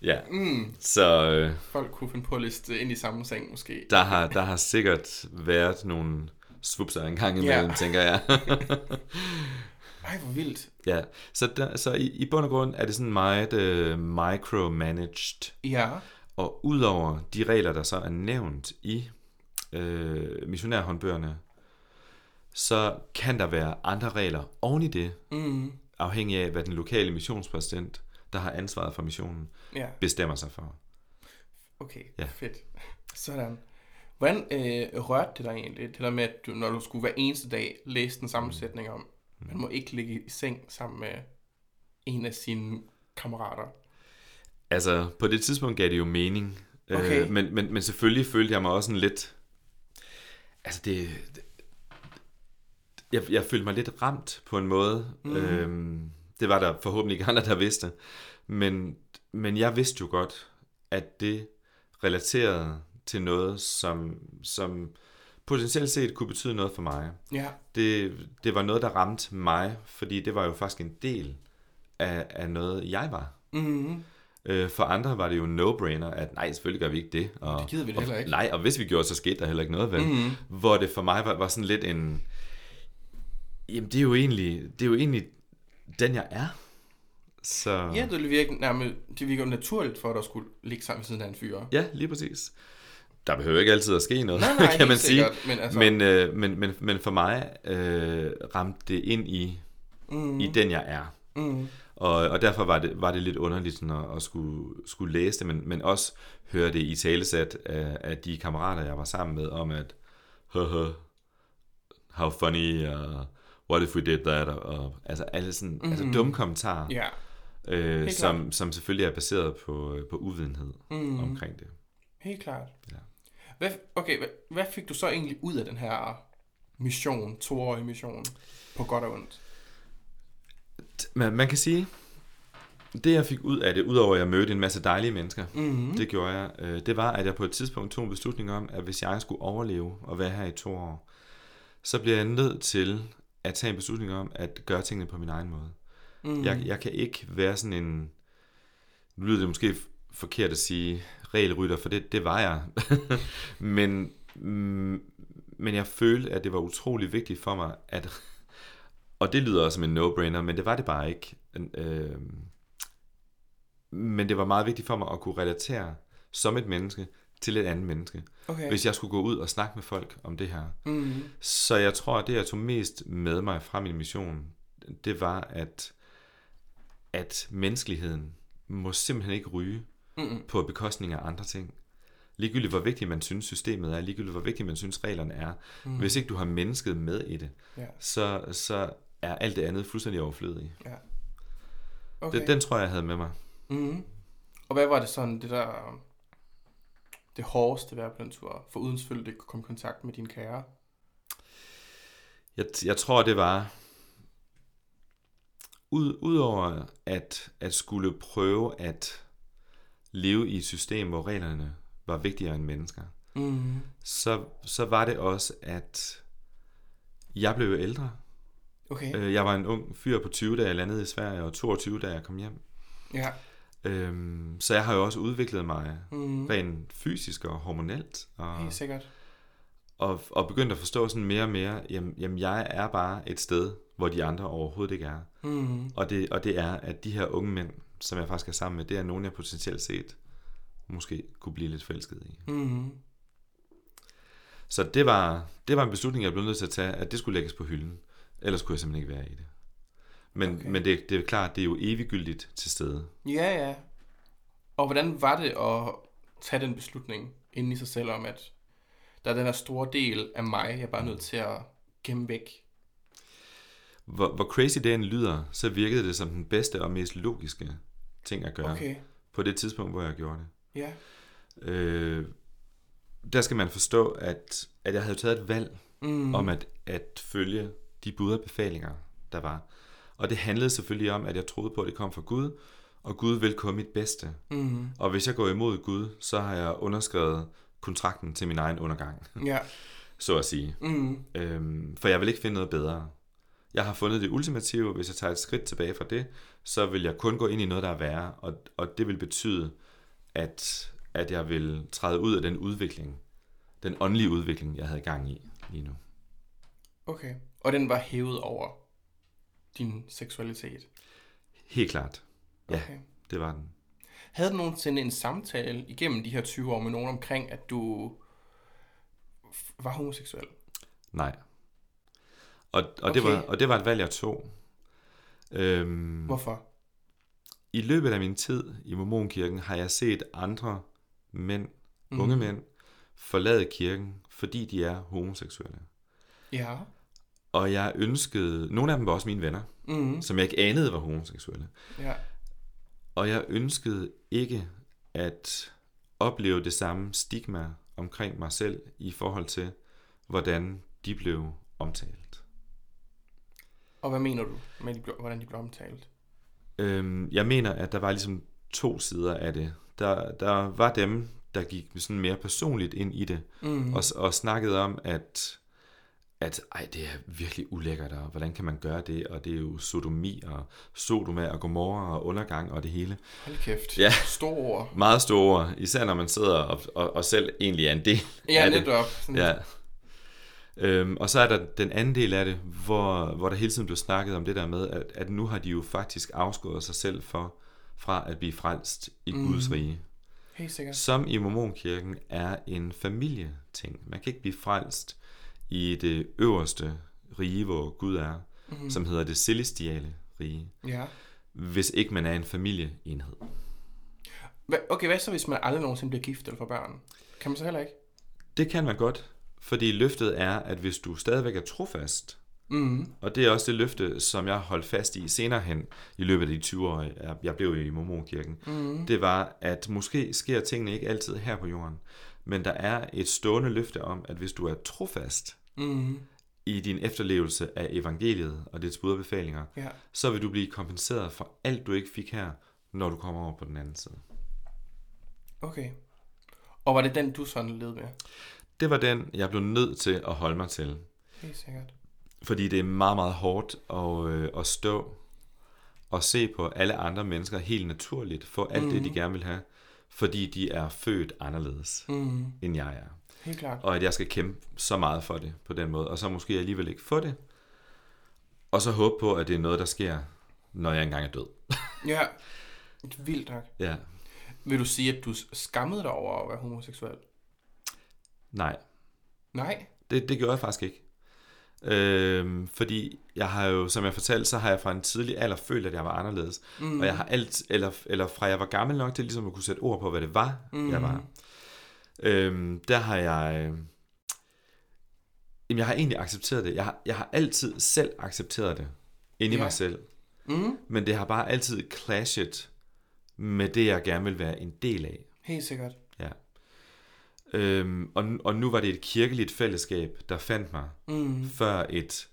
Ja, Mm. så øh, Folk kunne finde på at liste ind i samme seng, måske. der, har, der har sikkert været nogle svupser en gang imellem, Ja. tænker jeg. <laughs> Ej, hvor vildt. Ja, så, der, så i, i bund og grund er det sådan meget øh, micromanaged. Ja. Og udover de regler, der så er nævnt i øh, missionærhåndbøgerne, så kan der være andre regler oven i det, Mm. afhængig af, hvad den lokale missionspræsident, der har ansvaret for missionen, Ja, bestemmer sig for. okay. Ja. Fedt. <laughs> Sådan. Hvordan øh, rørte det dig egentlig, det der med, at du, når du skulle hver eneste dag læse den sammensætning om, man må ikke ligge i seng sammen med en af sine kammerater. Altså, på det tidspunkt gav det jo mening. Okay. Øh, men, men, men selvfølgelig følte jeg mig også sådan lidt... Altså, det... det jeg, jeg følte mig lidt ramt på en måde. Mm. Øhm, det var der forhåbentlig ikke andre, der vidste. Men, men jeg vidste jo godt, at det relaterede til noget, som, som potentielt set kunne betyde noget for mig. Ja. Det, det var noget, der ramte mig, fordi det var jo faktisk en del af, af noget, jeg var. Mm. Øh, for andre var det jo no-brainer, at nej, selvfølgelig gør vi ikke det. Og, Det gider vi og, heller ikke. Nej, og hvis vi gjorde, så skete der heller ikke noget, vel? Mhm. Hvor det for mig var, var sådan lidt en... Jamen, det er jo egentlig, det er jo egentlig den, jeg er. Så... Ja, det virker nærmest, det virker naturligt for, at der skulle ligge sammen ved siden af en fyr. ja, lige præcis. Der behøver ikke altid at ske noget, Nej, nej, <laughs> kan man sige. sikkert, men altså- men, øh, men, men, men for mig øh, ramte det ind i, Mm. i den, jeg er. Mm. Og, og derfor var det, var det lidt underligt sådan at, at skulle, skulle læse det, men, men også høre det i talesat af, af de kammerater, jeg var sammen med, om at, Haha, how funny, uh, what if we did that, og, og altså alle sådan, mm-hmm. altså dumme kommentarer, Ja. øh, helt som, som selvfølgelig er baseret på, på uvidenhed Mm. mm. omkring det. Helt klart. Ja. Hvad, okay, hvad, hvad fik du så egentlig ud af den her mission, toårige mission, på godt og ondt? Man, man kan sige, det jeg fik ud af det, udover at jeg mødte en masse dejlige mennesker, Mm-hmm. det gjorde jeg, øh, det var, at jeg på et tidspunkt tog en beslutning om, at hvis jeg skulle overleve og være her i to år, så bliver jeg nødt til at tage en beslutning om at gøre tingene på min egen måde. Mm. Jeg, jeg kan ikke være sådan en, nu lyder det måske forkert at sige regelrytter, for det, det var jeg. <laughs> men, mm, men jeg følte, at det var utrolig vigtigt for mig, at, og det lyder også som en no-brainer, men det var det bare ikke. Øh, men det var meget vigtigt for mig at kunne relatere som et menneske til et andet menneske. Okay. Hvis jeg skulle gå ud og snakke med folk om det her. Mm. Så jeg tror, at det, jeg tog mest med mig fra min mission, det var, at, at menneskeligheden må simpelthen ikke ryge Mm. på bekostning af andre ting. Ligegyldigt hvor vigtigt man synes systemet er, ligegyldigt hvor vigtigt man synes reglerne er. Mm. Hvis ikke du har mennesket med i det, Ja. så, så er alt det andet fuldstændig overflødigt. Okay. Okay. Den, den tror jeg, jeg havde med mig. Mm. Og hvad var det sådan, det der, det hårdeste ved at på den tur, for uden selvfølgelig komme i kontakt med dine kære? Jeg, jeg tror, det var... Ud, Udover at, at skulle prøve at leve i et system, hvor reglerne var vigtigere end mennesker, Mm. så, så var det også, at jeg blev ældre. Okay. Øh, Jeg var en ung fyr på 20, da jeg landede i Sverige, og 22, da jeg kom hjem. Ja. Øhm, Så jeg har jo også udviklet mig Mm. rent fysisk og hormonelt, og, Helt sikkert. og, og begyndt at forstå sådan mere og mere, jamen, jamen jeg er bare et sted, hvor de andre overhovedet ikke er. Mm. Og det, og det er, at de her unge mænd, som jeg faktisk er sammen med, det er nogen, jeg potentielt set måske kunne blive lidt forelsket i. Mm. Så det var, det var en beslutning, jeg blev nødt til at tage, at det skulle lægges på hylden. Ellers kunne jeg simpelthen ikke være i det. Men, Okay. men det, det er klart, det er jo eviggyldigt til stede. Ja, ja. Og hvordan var det at tage den beslutning inden i sig selv om, at der er den her store del af mig, jeg er bare nødt til at gemme væk? Hvor, hvor crazy det end lyder, så virkede det som den bedste og mest logiske ting at gøre. Okay. På det tidspunkt, hvor jeg gjorde det. Ja. Øh, der skal man forstå, at, at jeg havde taget et valg Mm. om at, at følge de bud og befalinger, der var. Og det handlede selvfølgelig om, at jeg troede på, at det kom fra Gud, og Gud vil komme mit bedste. Mm. Og hvis jeg går imod Gud, så har jeg underskrevet kontrakten til min egen undergang, <laughs> Ja. så at sige. Mm. Øhm, for jeg vil ikke finde noget bedre. Jeg har fundet det ultimative, hvis jeg tager et skridt tilbage fra det, så vil jeg kun gå ind i noget, der er værre, og, og det vil betyde, at, at jeg vil træde ud af den udvikling, den åndelige udvikling, jeg havde gang i lige nu. Okay. Og den var hævet over din seksualitet? Helt klart. Ja, Okay. det var den. Havde du nogensinde en samtale igennem de her 20 år med nogen omkring, at du var homoseksuel? Nej. Og, og, det var, Okay. og det var et valg, jeg tog. Øhm, Hvorfor? I løbet af min tid i Mormonkirken har jeg set andre mænd, mm. unge mænd, forlade kirken, fordi de er homoseksuelle. Ja. Og jeg ønskede, nogle af dem var også mine venner, Mm. som jeg ikke anede var homoseksuelle. Ja. Og jeg ønskede ikke at opleve det samme stigma omkring mig selv i forhold til, hvordan de blev omtalt. Og hvad mener du med, de blev, hvordan de blev omtalt? Øhm, jeg mener, at der var ligesom to sider af det. Der, der var dem, der gik sådan mere personligt ind i det, Mm. og, og snakkede om, at, at ej, det er virkelig ulækkert, og hvordan kan man gøre det, og det er jo sodomi, og Sodoma, og Gomorra, og undergang, og det hele. Hold kæft. Ja. Store ord. Meget store, især når man sidder og, og, og selv egentlig er en del Ja, af det. netop. Sådan, Ja. Øhm, og så er der den anden del af det, hvor, hvor der hele tiden blev snakket om det der med, at, at nu har de jo faktisk afskåret sig selv for, fra at blive frelst i mm. Guds rige. Helt sikkert. Som i Mormonkirken er en familieting. Man kan ikke blive frelst i det øverste rige, hvor Gud er, mm. som hedder det celestiale rige, Ja. hvis ikke man er en familieenhed. Okay, hvad så, hvis man aldrig nogensinde bliver gift eller får børn? Kan man så heller ikke? Det kan man godt, fordi løftet er, at hvis du stadigvæk er trofast, Mm. Og det er også det løfte, som jeg holdt fast i senere hen i løbet af de 20 år, jeg- jeg blev i Mormonkirken. Mm. Det var, at måske sker tingene ikke altid her på jorden, men der er et stående løfte om, at hvis du er trofast Mm. i din efterlevelse af evangeliet og dets budbefalinger, Ja. så vil du blive kompenseret for alt, du ikke fik her, når du kommer over på den anden side. Okay. Og var det den, du sådan led med? Det var den, jeg blev nødt til at holde mig til. Helt sikkert. Fordi det er meget, meget hårdt at, øh, at stå og se på alle andre mennesker helt naturligt få alt mm. det, de gerne vil have, fordi de er født anderledes, Mm. end jeg er. Helt klart. Og at jeg skal kæmpe så meget for det på den måde, og så måske alligevel ikke få det, og så håbe på, at det er noget, der sker, når jeg engang er død. <laughs> Ja. Vildt nok. Ja, Vil du sige, at du skammede dig over at være homoseksuel? nej, Nej. det, det gjorde jeg faktisk ikke. Øhm, fordi jeg har jo, som jeg fortalte, så har jeg fra en tidlig alder følt, at jeg var anderledes. Mm. Og jeg har alt, eller, eller fra jeg var gammel nok til ligesom at kunne sætte ord på, hvad det var, mm. jeg var. Øhm, der har jeg... øh, Jamen, jeg har egentlig accepteret det. Jeg har, jeg har altid selv accepteret det. Inde i Ja. mig selv. Mm. Men det har bare altid clashet med det, jeg gerne vil være en del af. Helt sikkert. Ja. Øhm, og, og nu var det et kirkeligt fællesskab, der fandt mig, Mm. før et,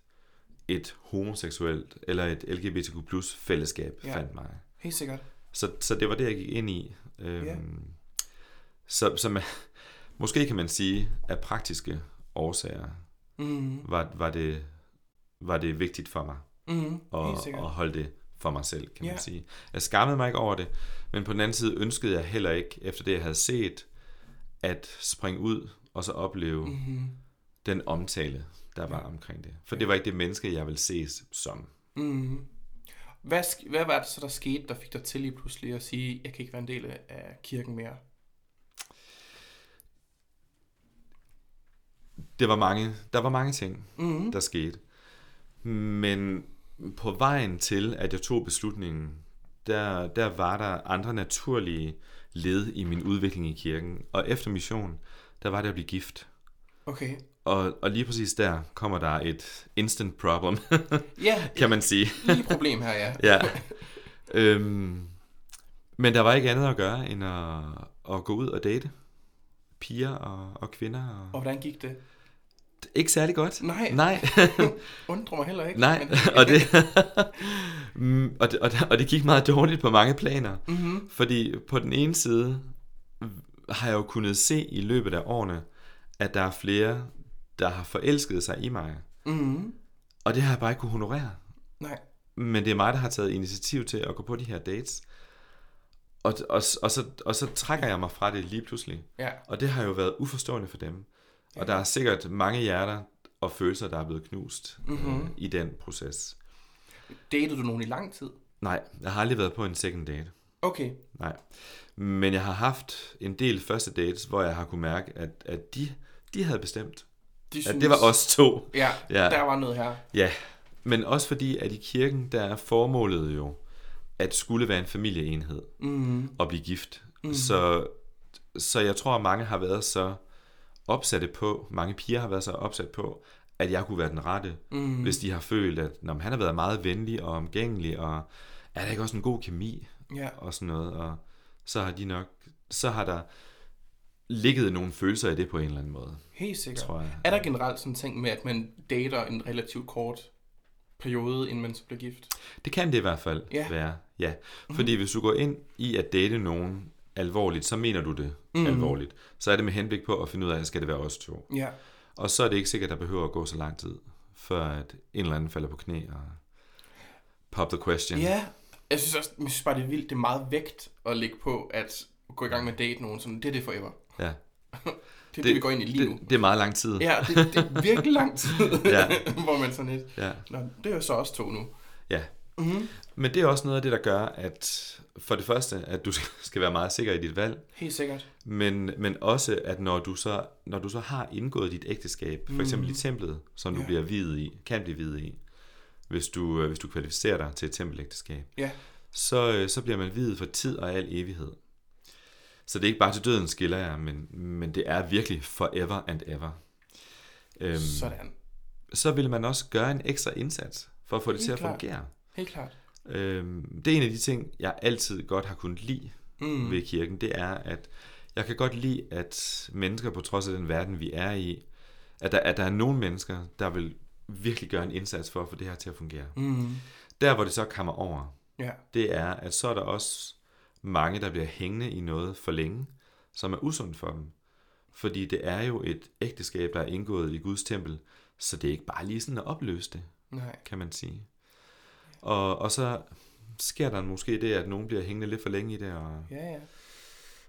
et homoseksuelt eller et LGBTQ plus fællesskab Ja. fandt mig. Helt sikkert. Så, så det var det, jeg gik ind i. Øhm, Ja. Så, så man, måske kan man sige, at praktiske årsager Mm. var, var, det, var det vigtigt for mig Mm. sikkert. at holde det for mig selv, kan Ja. man sige. Jeg skammede mig ikke over det, men på den anden side ønskede jeg heller ikke, efter det jeg havde set, at springe ud og så opleve Mm. den omtale, der var omkring det. For det var ikke det menneske, jeg ville ses som. Mm. Hvad, hvad var det så, der skete, der fik dig til lige pludselig at sige, jeg kan ikke være en del af kirken mere? Det var mange, der var mange ting, Mm. der skete. Men på vejen til, at jeg tog beslutningen, der, der var der andre naturlige led i min udvikling i kirken. Og efter mission, der var det at blive gift. Okay. Og, og lige præcis der kommer der et instant problem, <laughs> Ja, kan man sige. lille problem her, ja. <laughs> ja. øhm, men der var ikke andet at gøre, end at, at gå ud og date piger og, og kvinder. Og... Og hvordan gik det? Ikke særlig godt. Nej. Nej. <laughs> Undrer mig heller ikke. Nej, men- <laughs> og det, <laughs> og, det, og, det, og det gik meget dårligt på mange planer. Mhm. Fordi på den ene side har jeg jo kunnet se i løbet af årene, at der er flere, der har forelsket sig i mig. Mhm. Og det har jeg bare ikke kunne honorere. Nej. Men det er mig, der har taget initiativ til at gå på de her dates. Og, og, og, så, og så trækker jeg mig fra det lige pludselig. Ja. Og det har jo været uforstående for dem. Og der er sikkert mange hjerter og følelser, der er blevet knust mm-hmm. øh, i den proces. Datede du nogen i lang tid? Nej, jeg har aldrig været på en second date. Okay. Nej. Men jeg har haft en del første dates, hvor jeg har kunne mærke, at, at de, de havde bestemt, De at det var os to. Ja, Ja. der var noget her. Ja, men også fordi, at i kirken, der er formålet jo, at skulle være en familieenhed Mm. og blive gift. Mm. Så, så jeg tror, at mange har været så opsatte på, mange piger har været så opsat på, at jeg kunne være den rette, mm. hvis de har følt, at når han har været meget venlig og omgængelig, og er der ikke også en god kemi Ja. og sådan noget, og så har de nok, så har der ligget nogle følelser i det på en eller anden måde, Helt sikkert. tror jeg. Er der generelt sådan en ting med, at man dater en relativt kort periode, inden man så bliver gift? Det kan det i hvert fald Ja. være, ja. Fordi hvis du går ind i at date nogen alvorligt, så mener du det mm. alvorligt. Så er det med henblik på at finde ud af, skal det være os to. Ja. Og så er det ikke sikkert, at der behøver at gå så lang tid, før at en eller anden falder på knæ og pop the question. Ja. Jeg synes også, jeg synes bare, det er vildt. Det er meget vægt at lægge på, at gå i gang med at date nogen. Sådan, det er det forever. ja. <laughs> Det er det, det vi går ind i lige nu. det, det er meget lang tid. Ja, det, det er virkelig lang tid, <laughs> Ja. <laughs> hvor man sådan lidt, ja. Nå, det er jo så også to nu. ja. Mm-hmm. Men det er også noget af det, der gør, at for det første, at du <laughs> skal være meget sikker i dit valg, Helt sikkert. Men, men også, at når du, så, når du så har indgået dit ægteskab, for eksempel i templet, som du Ja. bliver videt i, kan blive videt i, hvis du, øh, hvis du kvalificerer dig til et tempelægteskab, Ja. så, øh, så bliver man videt for tid og al evighed. Så det er ikke bare til døden skiller jeg, men, men det er virkelig forever and ever. Øhm, Sådan. så vil man også gøre en ekstra indsats for at få det Helt til at klart. fungere. Helt klart. Øhm, det er en af de ting, jeg altid godt har kunnet lide Mm. ved kirken, det er, at jeg kan godt lide, at mennesker på trods af den verden, vi er i, at der, at der er nogle mennesker, der vil virkelig gøre en indsats for at få det her til at fungere. Mm. Der, hvor det så kommer over, Ja. det er, at så er der også mange, der bliver hængende i noget for længe, som er usundt for dem. Fordi det er jo et ægteskab, der er indgået i Guds tempel, så det er ikke bare lige sådan at opløse det, Nej. kan man sige. Og, og så sker der måske det, at nogen bliver hængende lidt for længe i det, og, Ja, ja.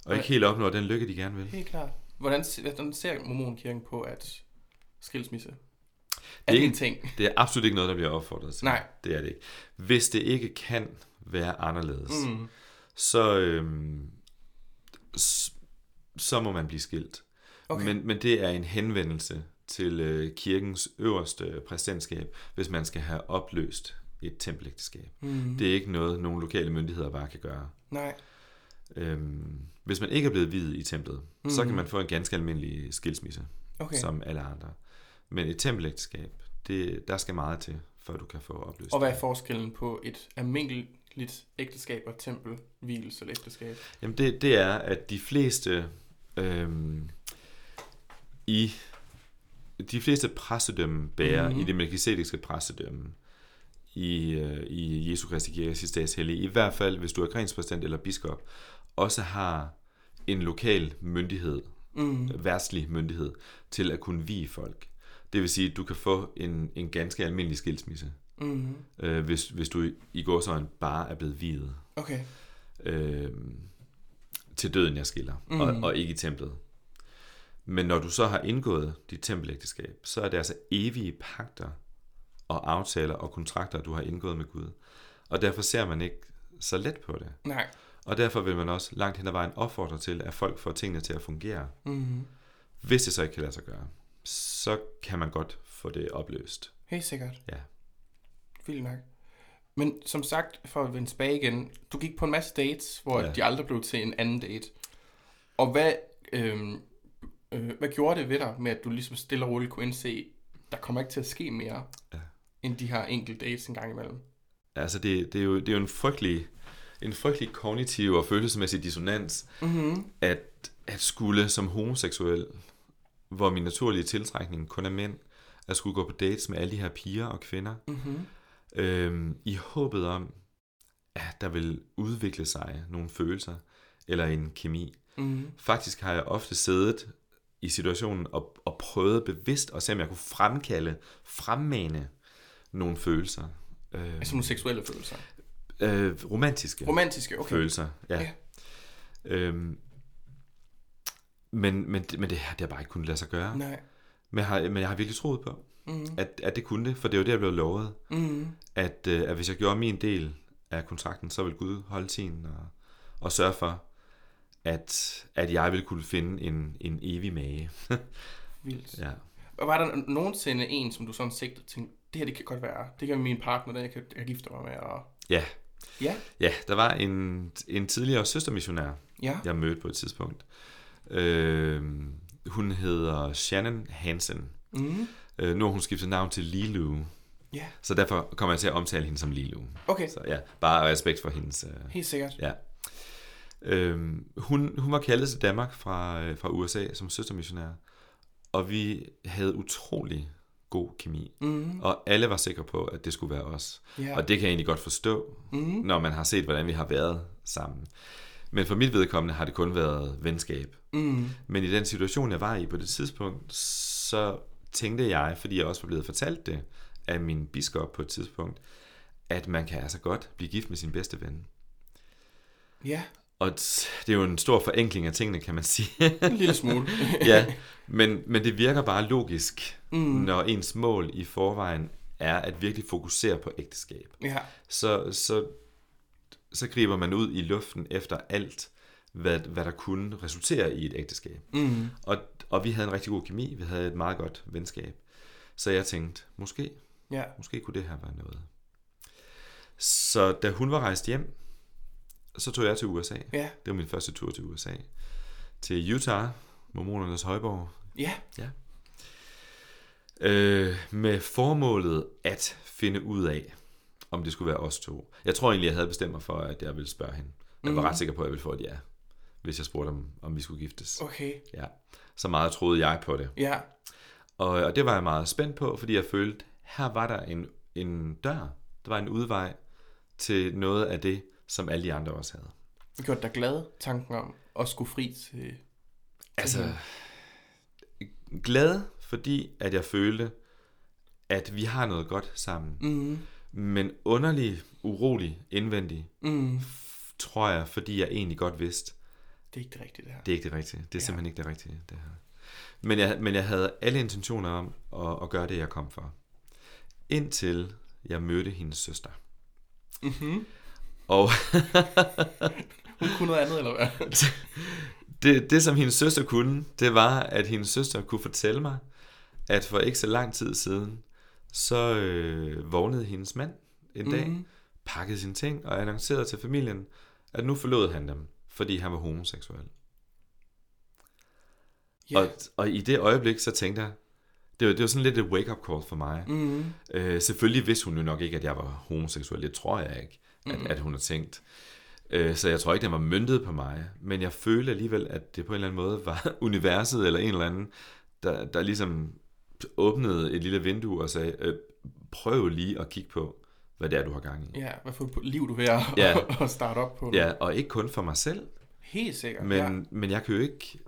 og ikke helt opnår den lykke, de gerne vil. Helt klart. Hvordan, hvordan ser mormonkirken på, at skilsmisse er Det er en ikke- ting? Det er absolut ikke noget, der bliver opfordret til. Nej. Det er det ikke. Hvis det ikke kan være anderledes, mm. Så, øhm, så må man blive skilt. Okay. Men, men det er en henvendelse til øh, kirkens øverste præsidentskab, hvis man skal have opløst et tempelægteskab. Mm. Det er ikke noget, nogle lokale myndigheder bare kan gøre. Nej. Øhm, hvis man ikke er blevet videt i templet, mm. så kan man få en ganske almindelig skilsmisse, Okay. som alle andre. Men et tempelægteskab, det, der skal meget til, før du kan få opløst Og hvad er forskellen på et almindeligt ægteskab og et tempel, hviles eller ægteskab? Jamen det, det er, at de fleste øhm, i de fleste præstedømme bærer Mhm. mm-hmm. i det melkizediske præstedømme i, øh, i Jesu Kristi Kirke sidste dages hellige, i hvert fald hvis du er grenspræsident eller biskop, også har en lokal myndighed, Mm. værtslig myndighed, til at kunne vie folk. Det vil sige, at du kan få en, en ganske almindelig skilsmisse, Mm. øh, hvis, hvis du i, går sådan bare er blevet viet. Okay. øh, til døden, jeg skiller, mm. og, og ikke i templet. Men når du så har indgået dit tempelægteskab, så er det altså evige pagter og aftaler og kontrakter, du har indgået med Gud. Og derfor ser man ikke så let på det. Nej. Og derfor vil man også langt hen ad vejen opfordre til, at folk får tingene til at fungere. Mm. Hvis det så ikke kan lade sig gøre, så kan man godt få det opløst. Helt sikkert. Ja. Vildt nok. Men som sagt, for at vende tilbage igen, du gik på en masse dates, hvor Ja. de aldrig blev til en anden date. Og hvad, øhm, øh, hvad gjorde det ved dig med, at du ligesom stille og roligt kunne indse, der kommer ikke til at ske mere, Ja. End de her enkelte dates en gang imellem? Altså, det, det, er, jo, det er jo en frygtelig, en frygtelig kognitiv og følelsesmæssig dissonans, Mm-hmm. at, at skulle som homoseksuel, hvor min naturlige tiltrækning kun er mænd, at skulle gå på dates med alle de her piger og kvinder, Mm-hmm. øhm, i håbet om, at der vil udvikle sig nogle følelser, eller en kemi. Mm-hmm. Faktisk har jeg ofte siddet i situationen og, og prøvet bevidst at se, om jeg kunne fremkalde, fremmane nogle følelser. Øh, Altså nogle seksuelle følelser. øh, romantiske Romantiske, okay. følelser. Ja. Ja. Øhm, men, men, men det, har- det har bare ikke kunnet lade sig gøre. Nej. Men jeg, har, men jeg har virkelig troet på. Mm. at, at det kunne det, for det var det, jeg blev lovet. Mm. At, øh, at hvis jeg gjorde min del af kontrakten, så ville Gud holde sin og, og sørge for, at, at jeg ville kunne finde en, en evig mage. <laughs> Vildt. ja. Var der nogensinde en, som du sådan sigtede tænkte, det her det kan godt være, det kan min partner, den jeg kan, jeg gifte mig med, og... ja, Ja, ja, der var en, en tidligere søstermissionær, ja, jeg mødte på et tidspunkt. Øh, hun hedder Shannon Hansen. mm. Øh, nu har hun skiftet navn til Lilu, ja, så derfor kommer jeg til at omtale hende som Lilu. okay, Så ja, bare respekt for hendes... Øh, helt sikkert. ja. Øhm, hun, hun var kaldet til Danmark fra, øh, fra USA som søstermissionær, og vi havde utrolig god kemi. Mm. Og alle var sikre på, at det skulle være os. Ja. Og det kan jeg egentlig godt forstå, Mm. når man har set, hvordan vi har været sammen. Men for mit vedkommende har det kun været venskab. Mm. Men i den situation, jeg var i på det tidspunkt, så tænkte jeg, fordi jeg også var blevet fortalt det af min biskop på et tidspunkt, at man kan altså godt blive gift med sin bedste ven. Ja, Og det er jo en stor forenkling af tingene, kan man sige. en lille smule. <laughs> ja, men, men det virker bare logisk, Mm. når ens mål i forvejen er at virkelig fokusere på ægteskab. ja, Så, så, så griber man ud i luften efter alt, hvad, hvad der kunne resultere i et ægteskab. mm. Og, og vi havde en rigtig god kemi, vi havde et meget godt venskab. Så jeg tænkte, måske, ja, måske kunne det her være noget. Så da hun var rejst hjem, så tog jeg til USA. ja, Det var min første tur til USA. Til Utah, mormonernes højborg. ja, Øh, med formålet at finde ud af, om det skulle være os to. Jeg tror egentlig, jeg havde bestemt mig for, at jeg ville spørge hende. Jeg var Mhm. ret sikker på, at jeg ville få et ja, hvis jeg spurgte, om, om vi skulle giftes. okay, Ja. Så meget troede jeg på det. ja, Og, og det var jeg meget spændt på, fordi jeg følte, her var der en, en dør. Der var en udvej til noget af det, som alle de andre også havde. det gjorde dig glad, tanken om at skulle fri til... Altså, glad, fordi at jeg følte, at vi har noget godt sammen. Mm. Men underlig, urolig, indvendig, Mm. tror jeg, fordi jeg egentlig godt vidste, Det er ikke det rigtige, det her. det er ikke det rigtige. Det er Ja. simpelthen ikke det rigtige, det her. Men jeg, men jeg havde alle intentioner om at, at gøre det, jeg kom for. Indtil jeg mødte hendes søster. Mm-hmm. Og <laughs> Hun kunne noget andet, eller hvad? <laughs> det, det, som hendes søster kunne, det var, at hendes søster kunne fortælle mig, at for ikke så lang tid siden, så øh, vågnede hendes mand en dag, Mhm. pakkede sine ting og annoncerede til familien, at nu forlod han dem, fordi han var homoseksuel. Ja. Og, og i det øjeblik, så tænkte jeg, det var, det var sådan lidt et wake-up call for mig. Mm. Øh, selvfølgelig vidste hun jo nok ikke, at jeg var homoseksuel. Det tror jeg ikke, at, Mhm. at hun har tænkt. Øh, så jeg tror ikke, den var myndet på mig. Men jeg følte alligevel, at det på en eller anden måde var <laughs> universet eller en eller anden, der, der ligesom åbnede et lille vindue og sagde, øh, prøv lige at kigge på, hvad det er, du har gang i. Ja, hvad for et liv du er ved at, <laughs> Ja. at starte op på. Ja, og ikke kun for mig selv, Helt sikkert, men, ja. men jeg kan jo ikke...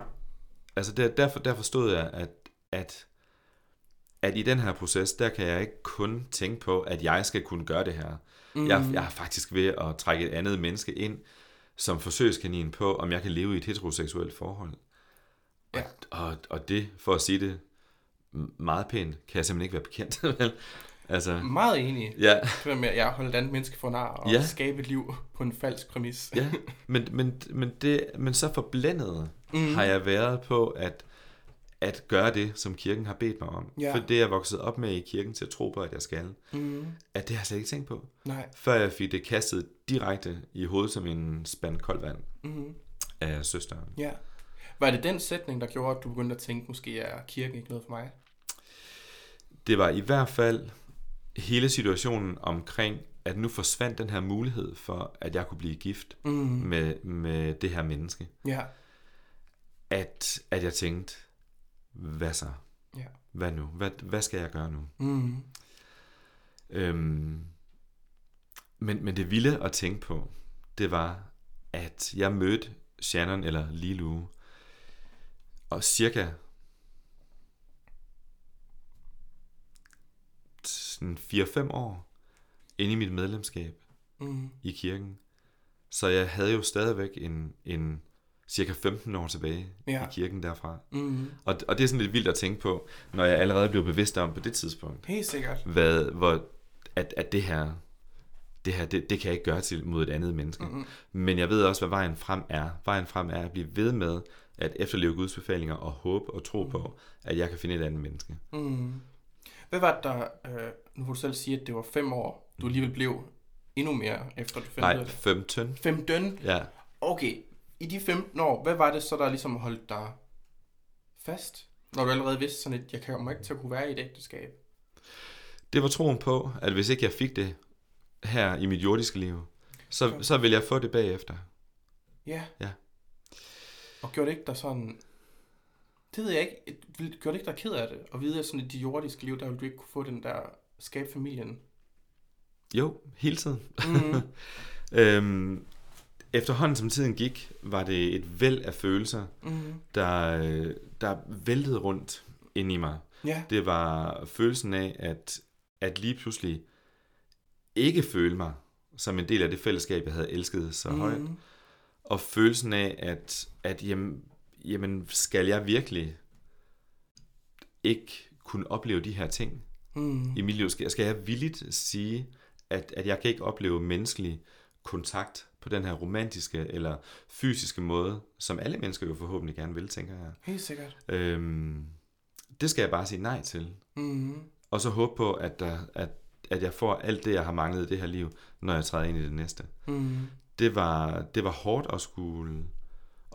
Altså der, derfor, derfor stod jeg, at, at, at i den her proces, der kan jeg ikke kun tænke på, at jeg skal kunne gøre det her. Mm. Jeg, jeg er faktisk ved at trække et andet menneske ind, som forsøgskanin på, om jeg kan leve i et heteroseksuelt forhold. Ja. Og, og, og det, for at sige det meget pænt, kan jeg simpelthen ikke være bekendt. <laughs> vel? altså, Meget enig. ja, Det der med, at jeg holder et andet menneske for nar og Ja. skabe et liv på en falsk præmis. ja. <laughs> Men, men, men, det, men så forblændet mm. har jeg været på at, at gøre det, som kirken har bedt mig om. Ja. For det er jeg vokset op med i kirken til at tro på, at jeg skal. Mm. At det har jeg slet ikke tænkt på. Nej. Før jeg fik det kastet direkte i hovedet som en spand koldt vand Mm. af søsteren. Ja. Var det den sætning, der gjorde, at du begyndte at tænke, måske er kirken ikke noget for mig? Det var i hvert fald hele situationen omkring, at nu forsvandt den her mulighed for, at jeg kunne blive gift Mm. med, med det her menneske. Ja. At, at jeg tænkte, hvad så? Ja. Hvad nu? Hvad, hvad skal jeg gøre nu? Mm. Øhm, men, men det vilde at tænke på, det var, at jeg mødte Shannon eller Lilu, og cirka sådan 4-5 år inde i mit medlemskab Mm. i kirken. Så jeg havde jo stadigvæk en, en, cirka 15 år tilbage Ja. i kirken derfra. Mm. Og, og det er sådan lidt vildt at tænke på, når jeg allerede blev bevidst om på det tidspunkt, Helt sikkert. hvad, hvor, at, at det her, det her, det, det kan jeg ikke gøre til mod et andet menneske. Mm-mm. Men jeg ved også, hvad vejen frem er. Vejen frem er at blive ved med at efterleve Guds befalinger og håbe og tro på, at jeg kan finde et andet menneske. Mm. Hvad var det der, øh, nu vil du selv sige, at det var fem år, du alligevel blev endnu mere, efter du fandt Nej, af det? 15. Fem døgn? Ja. Okay, i de 15 år, hvad var det så, der ligesom holdt dig fast? Når du allerede vidste sådan, at jeg kommer ikke til at kunne være i et ægteskab. Det var troen på, at hvis ikke jeg fik det her i mit jordiske liv, så, så vil jeg få det bagefter. Ja. Ja. Og gjorde det ikke dig sådan... Det ved jeg ikke. Gjorde det ikke dig ked af det? At vide, at sådan i dit jordiske liv, der ville du ikke kunne få den der skabe familien. Jo, hele tiden. Mm. <laughs> Øhm, efterhånden som tiden gik, var det et væld af følelser, Mm. der, der væltede rundt ind i mig. Ja. Det var følelsen af, at, at lige pludselig ikke føle mig som en del af det fællesskab, jeg havde elsket så højt. Mm. Og følelsen af, at, at jamen, jamen, skal jeg virkelig ikke kunne opleve de her ting Mm. i mit liv? Skal, skal jeg villigt sige, at, at jeg kan ikke opleve menneskelig kontakt på den her romantiske eller fysiske måde, som alle mennesker jo forhåbentlig gerne vil, tænker jeg. Helt sikkert. Øhm, det skal jeg bare sige nej til. Mm. Og så håbe på, at, der, at, at jeg får alt det, jeg har manglet i det her liv, når jeg træder ind i det næste. Mm. Det var, det var hårdt at skulle,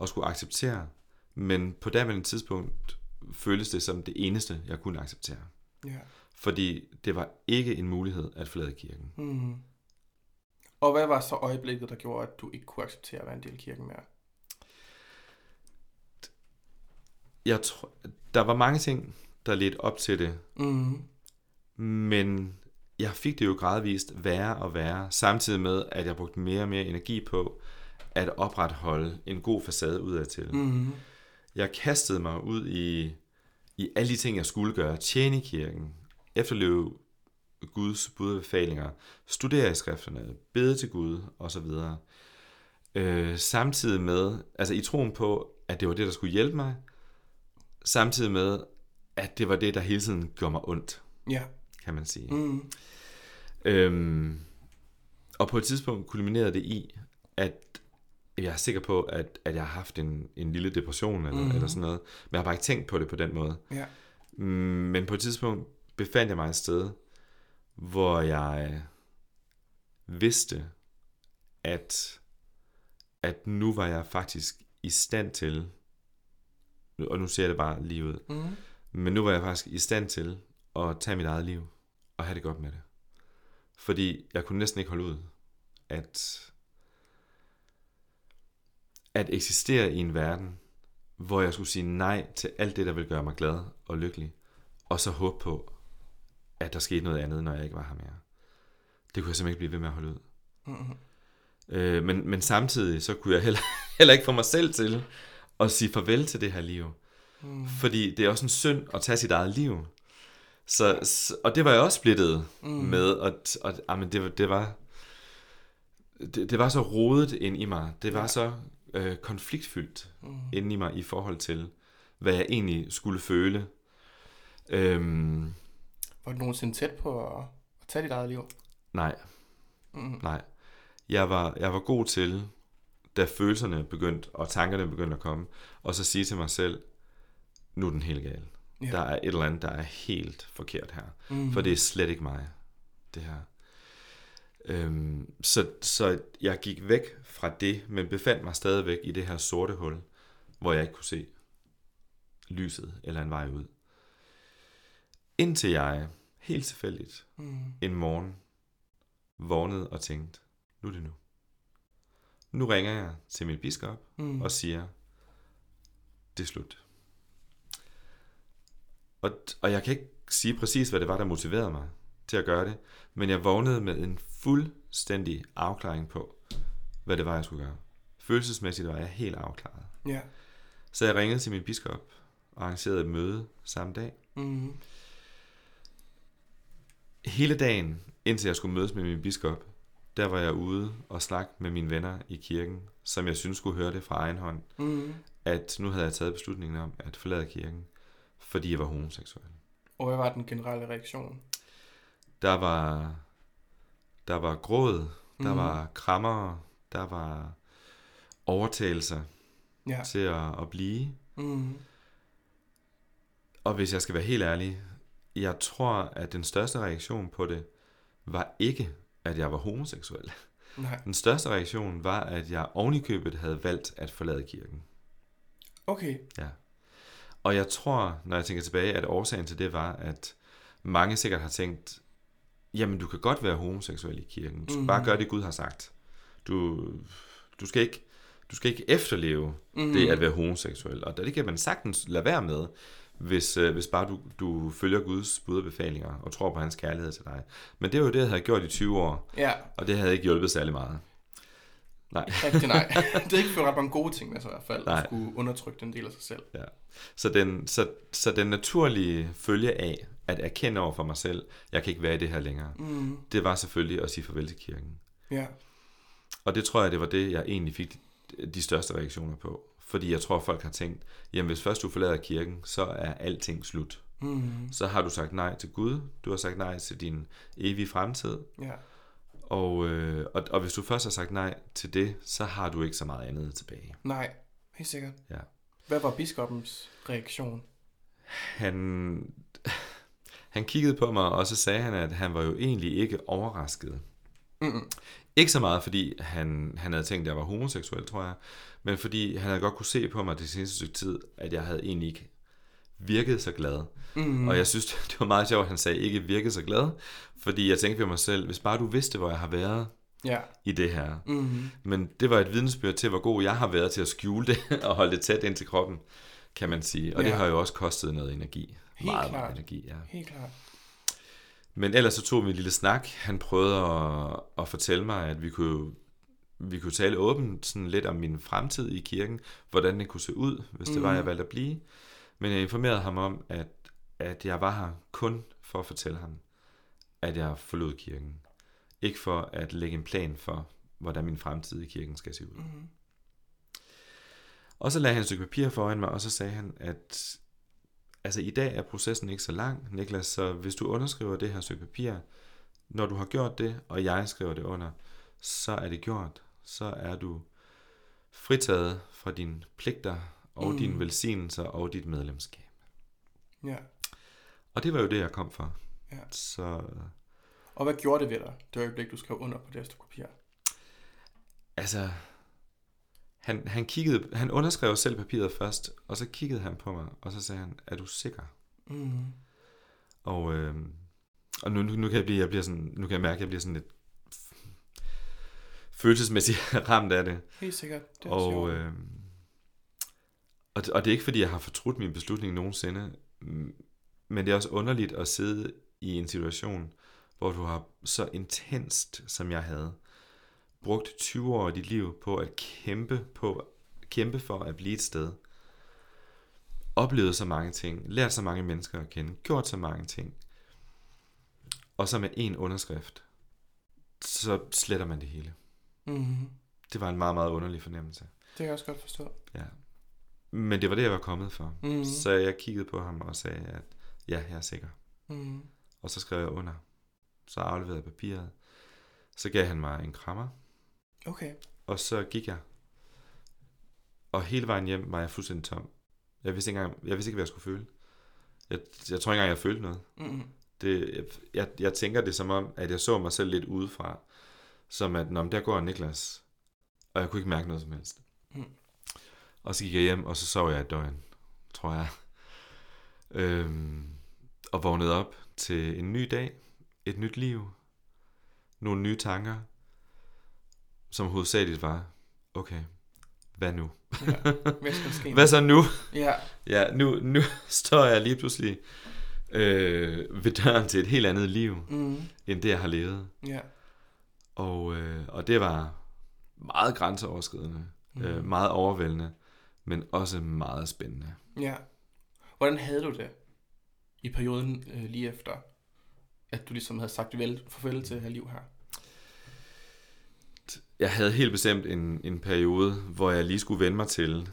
at skulle acceptere, men på daværende tidspunkt føltes det som det eneste, jeg kunne acceptere. Ja. Fordi det var ikke en mulighed at forlade kirken. Mm. Og hvad var så øjeblikket, der gjorde, at du ikke kunne acceptere at være en del af kirken mere? Jeg tror, der var mange ting, der ledte op til det, Mm. men jeg fik det jo gradvist værre og værre, samtidig med, at jeg brugte mere og mere energi på at opretholde en god facade udadtil. Mm. Jeg kastede mig ud i, i alle de ting, jeg skulle gøre. Tjene i kirken, efterleve Guds budbefalinger, studere i skrifterne, bede til Gud osv. Øh, samtidig med, altså i troen på, at det var det, der skulle hjælpe mig, samtidig med, at det var det, der hele tiden gjorde mig ondt, Ja. kan man sige. Mm. Øhm, og på et tidspunkt kulminerede det i, at jeg er sikker på, at, at jeg har haft en, en lille depression eller, mm. eller sådan noget, men jeg har bare ikke tænkt på det på den måde. Ja. Mm, Men på et tidspunkt befandt jeg mig et sted, hvor jeg vidste, at, at nu var jeg faktisk i stand til, og nu ser jeg det bare lige ud, Mm. men nu var jeg faktisk i stand til at tage mit eget liv og have det godt med det. Fordi jeg kunne næsten ikke holde ud, at, at eksistere i en verden, hvor jeg skulle sige nej til alt det, der ville gøre mig glad og lykkelig, og så håbe på, at der skete noget andet, når jeg ikke var her mere. Det kunne jeg simpelthen ikke blive ved med at holde ud. Mm. Øh, men, men samtidig så kunne jeg heller, <laughs> heller ikke få mig selv til at sige farvel til det her liv. Mm. Fordi det er også en synd at tage sit eget liv. Så, og det var jeg også splittet mm. med, og, og amen, det, var- det var det, det var så rodet ind i mig. Det var Ja. så øh, konfliktfyldt Mm. inde i mig i forhold til, hvad jeg egentlig skulle føle. Øhm, Var du nogensinde tæt på at, at tage dit eget liv? nej, Mm. nej. Jeg var, jeg var god til, da følelserne begyndte, og tankerne begyndte at komme, og så sige til mig selv, nu er den helt gal. Ja. Der er et eller andet, der er helt forkert her. Mm. For det er slet ikke mig, det her. Øhm, så, så jeg gik væk fra det, men befandt mig stadigvæk i det her sorte hul, hvor jeg ikke kunne se lyset eller en vej ud. Indtil jeg, helt tilfældigt, Mm. en morgen vågnede og tænkte, nu er det nu. Nu ringer jeg til min biskop Mm. og siger, det er slut. Og, og jeg kan ikke sige præcis, hvad det var, der motiverede mig til at gøre det, men jeg vågnede med en fuldstændig afklaring på, hvad det var, jeg skulle gøre. Følelsesmæssigt var jeg helt afklaret. Ja. Så jeg ringede til min biskop og arrangerede et møde samme dag. Mm. Hele dagen, indtil jeg skulle mødes med min biskop, der var jeg ude og snakke med mine venner i kirken, som jeg synes skulle høre det fra egen hånd, Mm. at nu havde jeg taget beslutningen om at forlade kirken, fordi jeg var homoseksuel. Og hvad var den generelle reaktion? Der var, der var gråd, der Mhm. var krammer, der var overtagelser Ja. til at, at blive. Mm. Og hvis jeg skal være helt ærlig, jeg tror, at den største reaktion på det, var ikke, at jeg var homoseksuel. Nej. Den største reaktion var, at jeg ovenikøbet havde valgt at forlade kirken. Okay. Ja. Og jeg tror, når jeg tænker tilbage, at årsagen til det var, at mange sikkert har tænkt, jamen du kan godt være homoseksuel i kirken. Du skal Mhm. bare gøre det, Gud har sagt. Du, du, skal ikke, du skal ikke efterleve Mm. det at være homoseksuel. Og det kan man sagtens lade være med, hvis, øh, hvis bare du, du følger Guds bud og befalinger og tror på hans kærlighed til dig. Men det var jo det, jeg havde gjort i 20 år, Ja, og det havde ikke hjulpet særlig meget. Nej. rigtig nej. <laughs> <laughs> det er ikke for ret mange gode ting med sig i hvert fald, Nej. at skulle undertrykke den del af sig selv. Ja. Så, den, så, så den naturlige følge af at erkende over for mig selv, jeg kan ikke være i det her længere, Mm. det var selvfølgelig at sige farvel til kirken. Ja. Og det tror jeg, det var det, jeg egentlig fik de største reaktioner på. Fordi jeg tror, folk har tænkt, jamen hvis først du forlader kirken, så er alting slut. Mm. Så har du sagt nej til Gud, du har sagt nej til din evige fremtid, Ja. og, øh, og, og hvis du først har sagt nej til det, så har du ikke så meget andet tilbage. Nej, helt sikkert. Ja. Hvad var biskoppens reaktion? Han, han kiggede på mig, og så sagde han, at han var jo egentlig ikke overrasket. Mm. Ikke så meget, fordi han, han havde tænkt, at jeg var homoseksuel, tror jeg, men fordi han havde godt kunne se på mig det seneste stykke tid, at jeg havde egentlig ikke virket så glad. Mm. Og jeg synes, <laughs> det var meget sjovt, at han sagde, ikke virket så glad, fordi jeg tænkte ved mig selv, hvis bare du vidste, hvor jeg har været Ja. i det her. Mm. Men det var et vidensbyrd til, hvor god jeg har været til at skjule det <laughs> og holde det tæt ind til kroppen, kan man sige. Og Ja. det har jo også kostet noget energi. Helt meget, klart. meget energi, ja. Helt klart. Men ellers så tog vi en lille snak. Han prøvede at, at fortælle mig, at vi kunne, vi kunne tale åbent sådan lidt om min fremtid i kirken, hvordan det kunne se ud, hvis det var, jeg valgte at blive. Men jeg informerede ham om, at, at jeg var her kun for at fortælle ham, at jeg forlod kirken. Ikke for at lægge en plan for, hvordan min fremtid i kirken skal se ud. Mm. Og så lagde han et stykke papir foran mig, og så sagde han, at altså, i dag er processen ikke så lang, Niklas, så hvis du underskriver det her stykke papir, når du har gjort det, og jeg skriver det under, så er det gjort. Så er du fritaget fra dine pligter og Mm. dine velsignelser og dit medlemskab. Ja. Og det var jo det, jeg kom for. Ja. Så Og hvad gjorde det ved dig, det øjeblik, du skrev under på det papir? altså, han, han, kiggede, han underskrev selv papiret først, og så kiggede han på mig, og så sagde han, er du sikker? Mm. Og, øh, og nu, nu, nu, kan jeg blive, jeg bliver sådan, nu kan jeg mærke, at jeg bliver sådan lidt følelsesmæssigt <laughs> ramt af det. Helt sikkert. Det er Og, øh, og, det- og det er ikke, fordi jeg har fortrudt min beslutning nogensinde, mm, men det er også underligt at sidde i en situation, hvor du har så intenst, som jeg havde, brugt 20 år af dit liv på at kæmpe, på, kæmpe for at blive et sted, oplevet så mange ting, lært så mange mennesker at kende, gjort så mange ting, og så med en underskrift, så sletter man det hele. Mm. Det var en meget, meget underlig fornemmelse. Det kan jeg også godt forstå. Ja. Men det var det, jeg var kommet for. Mhm. Så jeg kiggede på ham og sagde, at ja, jeg er sikker. Mm. Og så skrev jeg under. Så afleverede jeg papiret. Så gav han mig en krammer, Okay. og så gik jeg. Og hele vejen hjem var jeg fuldstændig tom. Jeg vidste ikke, engang, jeg vidste ikke hvad jeg skulle føle. Jeg, jeg tror ikke engang, jeg følte noget. Mm. Det, jeg, jeg tænker det som om, at jeg så mig selv lidt udefra. Som at, når der går Niklas. Og jeg kunne ikke mærke noget som helst. Mm. Og så gik jeg hjem, og så sov jeg et døgn, tror jeg. Øhm, og vågnede op til en ny dag, et nyt liv, nogle nye tanker, som hovedsageligt var, okay, hvad nu? Ja. Hvad skal ske? <laughs> Hvad så nu? Ja. <laughs> Ja, nu, nu står jeg lige pludselig øh, ved døren til et helt andet liv, Mm. end det jeg har levet. Ja. Og, øh, og det var meget grænseoverskridende, mm. øh, meget overvældende, men også meget spændende. Ja. Hvordan havde du det i perioden øh, lige efter, at du ligesom havde sagt vel, farvel til det her liv her? jeg havde helt bestemt en, en periode, hvor jeg lige skulle vende mig til,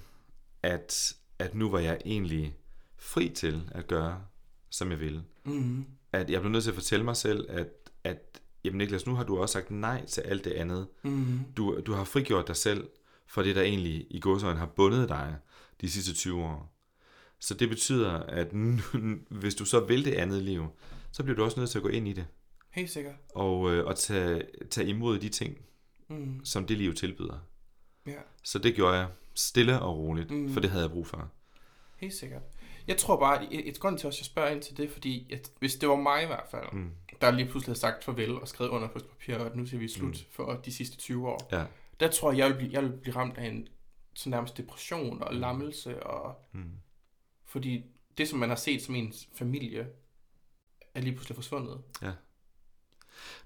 at, at nu var jeg egentlig fri til at gøre, som jeg ville. Mm. At jeg blev nødt til at fortælle mig selv, at, at jamen Niklas, nu har du også sagt nej til alt det andet. Mm. Du, du har frigjort dig selv for det, der egentlig i godsøjne har bundet dig de sidste 20 år. Så det betyder, at nu, <laughs> hvis du så vil det andet liv, så bliver du også nødt til at gå ind i det. Helt sikkert. Og, øh, og tage, tage imod de ting, Mm. som det liv tilbyder. Ja, Så det gjorde jeg stille og roligt, Mm. for det havde jeg brug for. helt sikkert. Jeg tror bare, at et, et grund til at jeg spørger ind til det, fordi at hvis det var mig i hvert fald, Mm. Der lige pludselig havde sagt farvel og skrevet under på et papir, og at nu siger vi slut mm. for de sidste 20 år, Ja. der tror jeg, jeg vil blive, jeg vil blive ramt af en sådan nærmest depression og lammelse, og, Mm. fordi det, som man har set som ens familie, er lige pludselig forsvundet.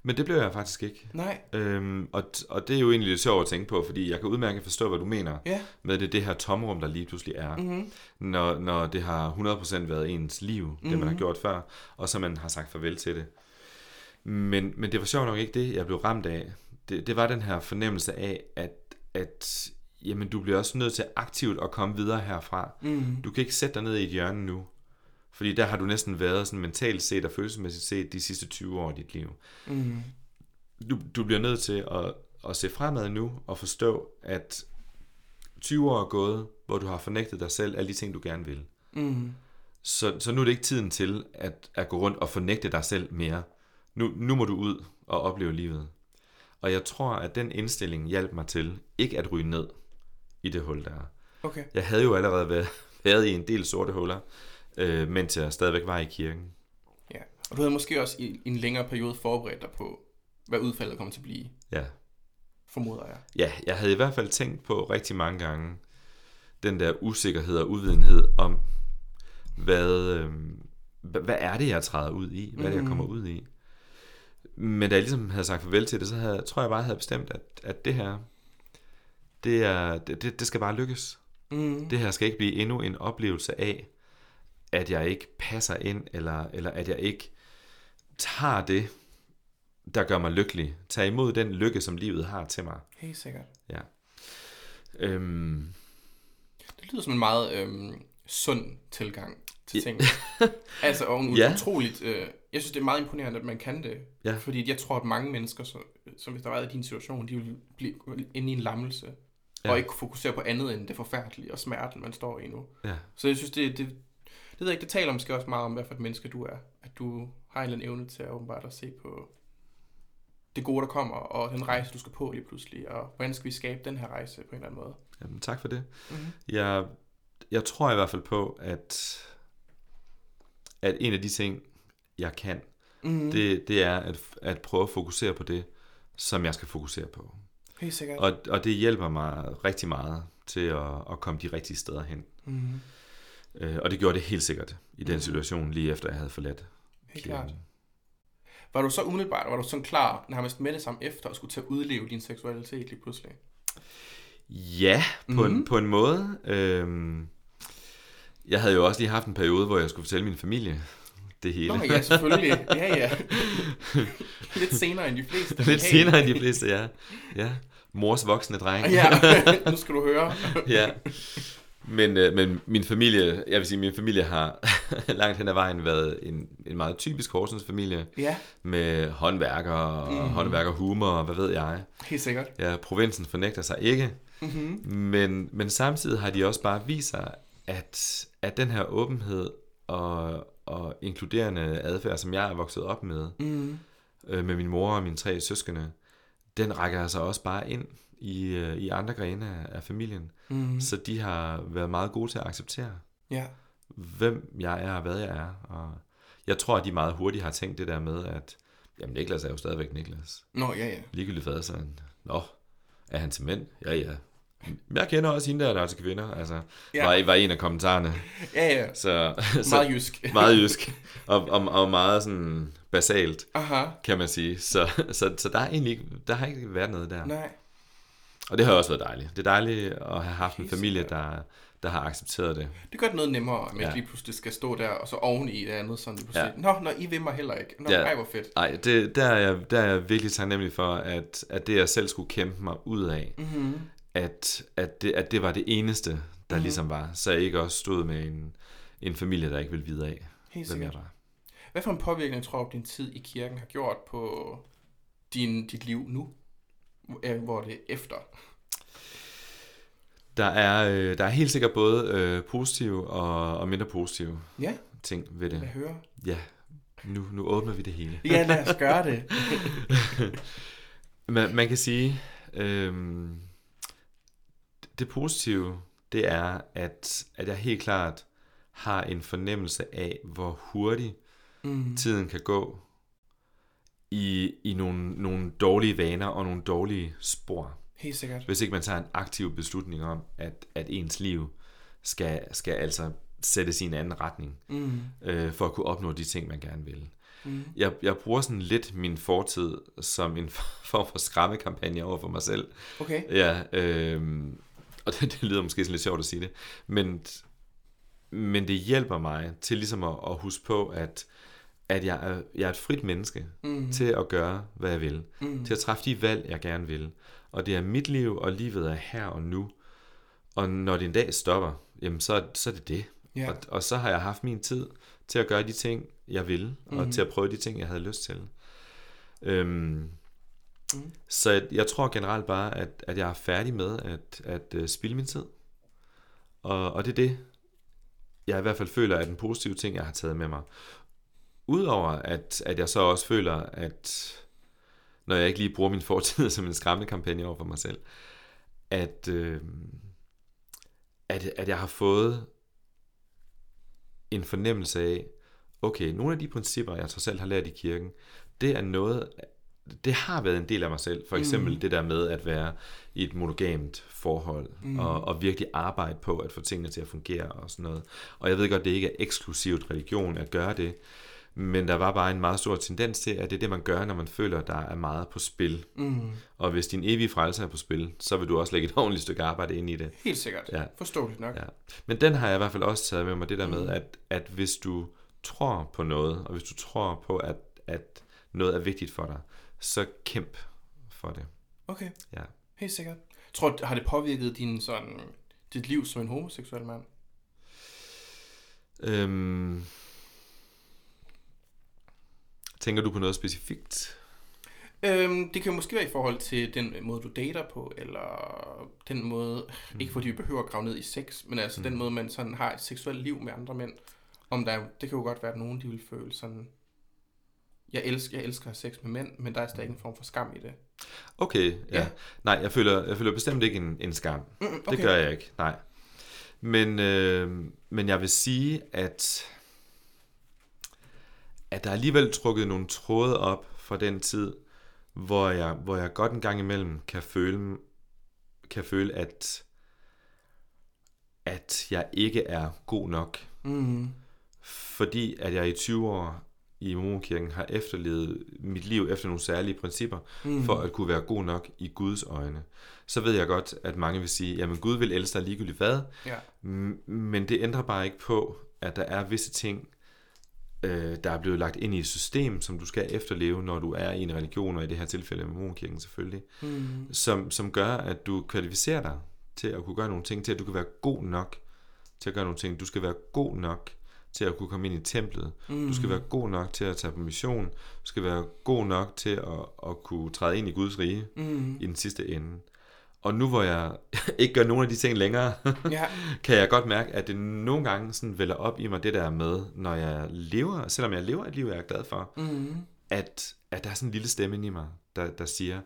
Men det blev jeg faktisk ikke. Nej, Øhm, og, og det er jo egentlig lidt sjovt at tænke på, fordi jeg kan udmærket forstå, hvad du mener ja. med det, det her tomrum, der lige pludselig er. Mm-hmm. Når, når det har 100% været ens liv, mm. det man har Mhm. gjort før, og så man har sagt farvel til det. Men, men det var sjovt nok ikke det, jeg blev ramt af. Det, det var den her fornemmelse af, at, at jamen, du bliver også nødt til aktivt at komme videre herfra. Mm. Du kan ikke sætte dig ned i et hjørne nu. Fordi der har du næsten været sådan mentalt set og følelsesmæssigt set de sidste 20 år af dit liv. Mm. Du, du bliver nødt til at, at se fremad nu og forstå, at 20 år er gået, hvor du har fornægtet dig selv alle de ting, du gerne vil. Mm. Så, så nu er det ikke tiden til at, at gå rundt og fornægte dig selv mere. Nu, nu må du ud og opleve livet. Og jeg tror, at den indstilling hjalp mig til ikke at ryge ned i det hul, der er. Okay. Jeg havde jo allerede været, <laughs> været i en del sorte huller, øh, mens jeg stadigvæk var i kirken. Ja. Og du havde måske også i, en længere periode forberedt dig på, hvad udfaldet kommer til at blive, Ja. formoder jeg. ja, jeg havde i hvert fald tænkt på rigtig mange gange, den der usikkerhed og uvidenhed om, hvad, øh, hvad hvad er det, jeg træder ud i? Hvad er det, jeg kommer ud i? Men da jeg ligesom havde sagt farvel til det, så havde, tror jeg bare, jeg havde bestemt, at, at det her, det, er, det, det, skal bare lykkes. Mm. Det her skal ikke blive endnu en oplevelse af, at jeg ikke passer ind, eller, eller at jeg ikke tager det, der gør mig lykkelig. Tag imod den lykke, som livet har til mig. Helt sikkert. Ja. Øhm, Det lyder som en meget øhm, sund tilgang til ting. <laughs> altså, og en ja. utroligt... Øh, jeg synes, det er meget imponerende, at man kan det. Ja. Fordi jeg tror, at mange mennesker, så, som hvis der var i din situation, de ville blive inde i en lammelse. Ja. Og ikke kunne fokusere på andet end det forfærdelige og smerten, man står i nu. ja. Så jeg synes, det, det, det ved jeg ikke, det taler måske også meget om, hvad for et menneske du er. At du har en eller anden evne til at åbenbart at se på det gode, der kommer, og den rejse, du skal på lige pludselig, og hvordan skal vi skabe den her rejse på en eller anden måde. Jamen, tak for det. Mm-hmm. Jeg, jeg tror i hvert fald på, at, at en af de ting, jeg kan, Mm-hmm. det, det er at, at prøve at fokusere på det, som jeg skal fokusere på. Helt sikkert. Og, og det hjælper mig rigtig meget til at, at komme de rigtige steder hen. Mm-hmm. Øh, og det gjorde det helt sikkert i den Mhm. situation, lige efter jeg havde forladt Helt kirken. klart. Var du så umiddelbart, var du sådan klar nærmest med det samme efter at skulle til at udleve din seksualitet lige pludselig? Ja, på, mm-hmm. en, på en måde. Øhm, jeg havde jo også lige haft en periode, hvor jeg skulle fortælle min familie det hele. Nå ja, selvfølgelig. Ja, ja. <laughs> Lidt senere end de fleste. Lidt hey. senere end de fleste, ja. ja. Mors voksne dreng. Ja, <laughs> nu skal du høre. ja. Men, øh, men min familie, jeg vil sige, min familie har <laughs> langt hen ad vejen været en, en meget typisk Horsens familie Ja, med håndværker og mm. håndværkerhumor og hvad ved jeg. helt sikkert. Ja, provinsen fornægter sig ikke, Mm-hmm. men, men samtidig har de også bare vist sig, at, at den her åbenhed og, og inkluderende adfærd, som jeg er vokset op med, Mm. øh, med min mor og mine tre søskende, den rækker altså også bare ind i, øh, i andre grene af, af familien. Mm. Så de har været meget gode til at acceptere, Ja. hvem jeg er og hvad jeg er. Og jeg tror, at de meget hurtigt har tænkt det der med, at jamen, Niklas er jo stadigvæk Niklas. Nå, ja, ja. Ligegyldigt hvad, så han, Nå, er han til mænd? Ja, ja. Jeg kender også hende der, der er til kvinder. Altså, Ja. var, var en af kommentarerne. Ja, ja. Så, så Meget jysk. <laughs> meget jysk. Og, og, og meget sådan basalt, Aha. kan man sige. Så, så, så der, er egentlig der har ikke været noget der. Nej. Og det har også været dejligt. Det er dejligt at have haft en familie, der, der har accepteret det. Det gør det noget nemmere, at man Ja. lige pludselig skal stå der, og så oven i det andet, sådan lige pludselig. Ja. Nå, når I vil mig heller ikke. Nå, ja. ej, hvor fedt. Nej, det, der, er jeg, der er jeg virkelig taknemmelig for, at, at det, jeg selv skulle kæmpe mig ud af, Mm-hmm. At, at, det, at det var det eneste, der mm-hmm. ligesom var. Så jeg ikke også stod med en, en familie, der ikke ville vide af, Helt hvem jeg var. Hvad for en påvirkning tror du, din tid i kirken har gjort på din, dit liv nu? Hvor- det er efter? Der er, øh, der er helt sikkert både øh, positive og, og mindre positive Ja, ting ved det. høre. Ja, nu, nu åbner vi det hele. Ja, lad os gøre det. <laughs> Man, man kan sige, øhm, det positive, det er, at, at jeg helt klart har en fornemmelse af, hvor hurtigt Mm. tiden kan gå i, i nogle, nogle dårlige vaner og nogle dårlige spor. Helt sikkert. Hvis ikke man tager en aktiv beslutning om, at, at ens liv skal, skal altså sættes i en anden retning, Mm. øh, for at kunne opnå de ting, man gerne vil. Mm. Jeg, jeg bruger sådan lidt min fortid som en <laughs> form for skræmmekampagne over for mig selv. Okay. Ja, øh, <laughs> og det, det lyder måske sådan lidt sjovt at sige det, men, men det hjælper mig til ligesom at, at huske på, at, at jeg, er, jeg er et frit menneske Mm. til at gøre, hvad jeg vil. Mm. Til at træffe de valg, jeg gerne vil. Og det er mit liv, og livet er her og nu. Og når det en dag stopper, jamen så, så er det det. Ja. Og, og så har jeg haft min tid til at gøre de ting, jeg vil, mm-hmm. og til at prøve de ting, jeg havde lyst til. Øhm, Mm. Så jeg, tror generelt bare, at, at jeg er færdig med at, at uh, spilde min tid. Og, og det er det, jeg i hvert fald føler er den positive ting, jeg har taget med mig. Udover at, at jeg så også føler, at når jeg ikke lige bruger min fortid <laughs> som en skræmmekampagne over for mig selv, at, øh, at, at jeg har fået en fornemmelse af, okay, nogle af de principper, jeg trods alt har lært i kirken, det er noget, det har været en del af mig selv. For eksempel mm. det der med at være i et monogamt forhold, mm. og, og virkelig arbejde på at få tingene til at fungere og sådan noget. Og jeg ved godt, det ikke er eksklusivt religion at gøre det, men der var bare en meget stor tendens til, at det er det, man gør, når man føler, der er meget på spil. Mm. Og hvis din evige frelse er på spil, så vil du også lægge et <laughs> ordentligt stykke arbejde ind i det. Helt sikkert. Ja. Forståeligt nok. Ja. Men den har jeg i hvert fald også taget med mig, det der med, at, at hvis du tror på noget, og hvis du tror på, at, at noget er vigtigt for dig, så kæmp for det. Okay, Ja. helt sikkert. Tror du, har det påvirket din, sådan, dit liv som en homoseksuel mand? Øhm, tænker du på noget specifikt? Øhm, det kan måske være i forhold til den måde, du dater på, eller den måde, mm. ikke fordi vi behøver at grave ned i sex, men altså mm. den måde, man sådan har et seksuelt liv med andre mænd. Om der, er- det kan jo godt være, at nogen de vil føle sådan, jeg elsker, jeg elsker at have sex med mænd, men der er stadig en form for skam i det. Okay, ja. Ja. Nej, jeg føler, jeg føler bestemt ikke en, en skam. Mm, Okay. Det gør jeg ikke, nej. Men, øh, men jeg vil sige, at, at der er alligevel trukket nogle tråde op fra den tid, hvor jeg, hvor jeg godt en gang imellem kan føle, kan føle at, at jeg ikke er god nok. Mm. Fordi at jeg i 20 år i Mormonkirken har efterlevet mit liv efter nogle særlige principper, mm. for at kunne være god nok i Guds øjne. Så ved jeg godt, at mange vil sige, jamen Gud vil elske dig ligegyldigt hvad, Ja. Men det ændrer bare ikke på, at der er visse ting, øh, der er blevet lagt ind i et system, som du skal efterleve, når du er i en religion, og i det her tilfælde Mormonkirken selvfølgelig, Mm. som, som gør, at du kvalificerer dig til at kunne gøre nogle ting, til at du kan være god nok til at gøre nogle ting. Du skal være god nok til at kunne komme ind i templet. Mm. Du skal være god nok til at tage på mission. Du skal være god nok til at, at kunne træde ind i Guds rige Mm. i den sidste ende. Og nu hvor jeg <laughs> ikke gør nogen af de ting længere, <laughs> Ja. kan jeg godt mærke, at det nogle gange sådan vælger op i mig det der med, når jeg lever, selvom jeg lever et liv, jeg er glad for, Mm. at, at der er sådan en lille stemme inde i mig, der, der siger,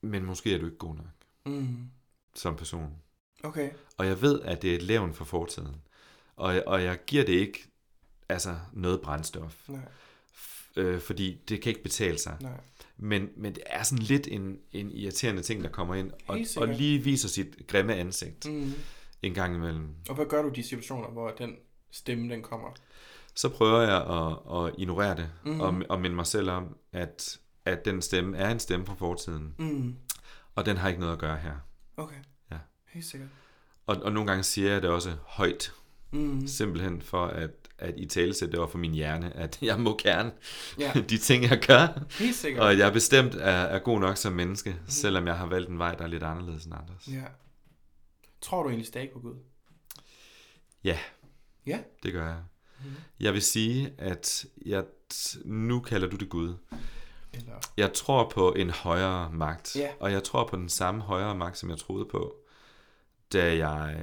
men måske er du ikke god nok Mm. som person. Okay. Og jeg ved, at det er et levn for fortiden. Og, og jeg giver det ikke altså noget brændstof, Nej. øh, fordi det kan ikke betale sig. Nej. Men, men det er sådan lidt en, en irriterende ting, der kommer ind, og, og lige viser sit grimme ansigt Mm. en gang imellem. Og hvad gør du i de situationer, hvor den stemme, den kommer? Så prøver jeg at, at ignorere det, mm. og, og minde mig selv om, at, at den stemme er en stemme fra fortiden. Mm. Og den har ikke noget at gøre her. Okay. Ja. Helt sikkert. Og, og nogle gange siger jeg det også højt, Mm. simpelthen for at, at i tale det over for min hjerne, at <laughs> jeg må gerne Ja, <laughs> de ting, jeg gør, helt sikkert. og jeg bestemt er, er god nok som menneske, selvom jeg har valgt en vej, der er lidt anderledes end andres. Ja. Tror du egentlig stadig på Gud? Ja, Ja. det gør jeg. Mhm. Jeg vil sige, at jeg, nu kalder du det Gud. Eller... Jeg tror på en højere magt, Ja. og jeg tror på den samme højere magt, som jeg troede på, da jeg,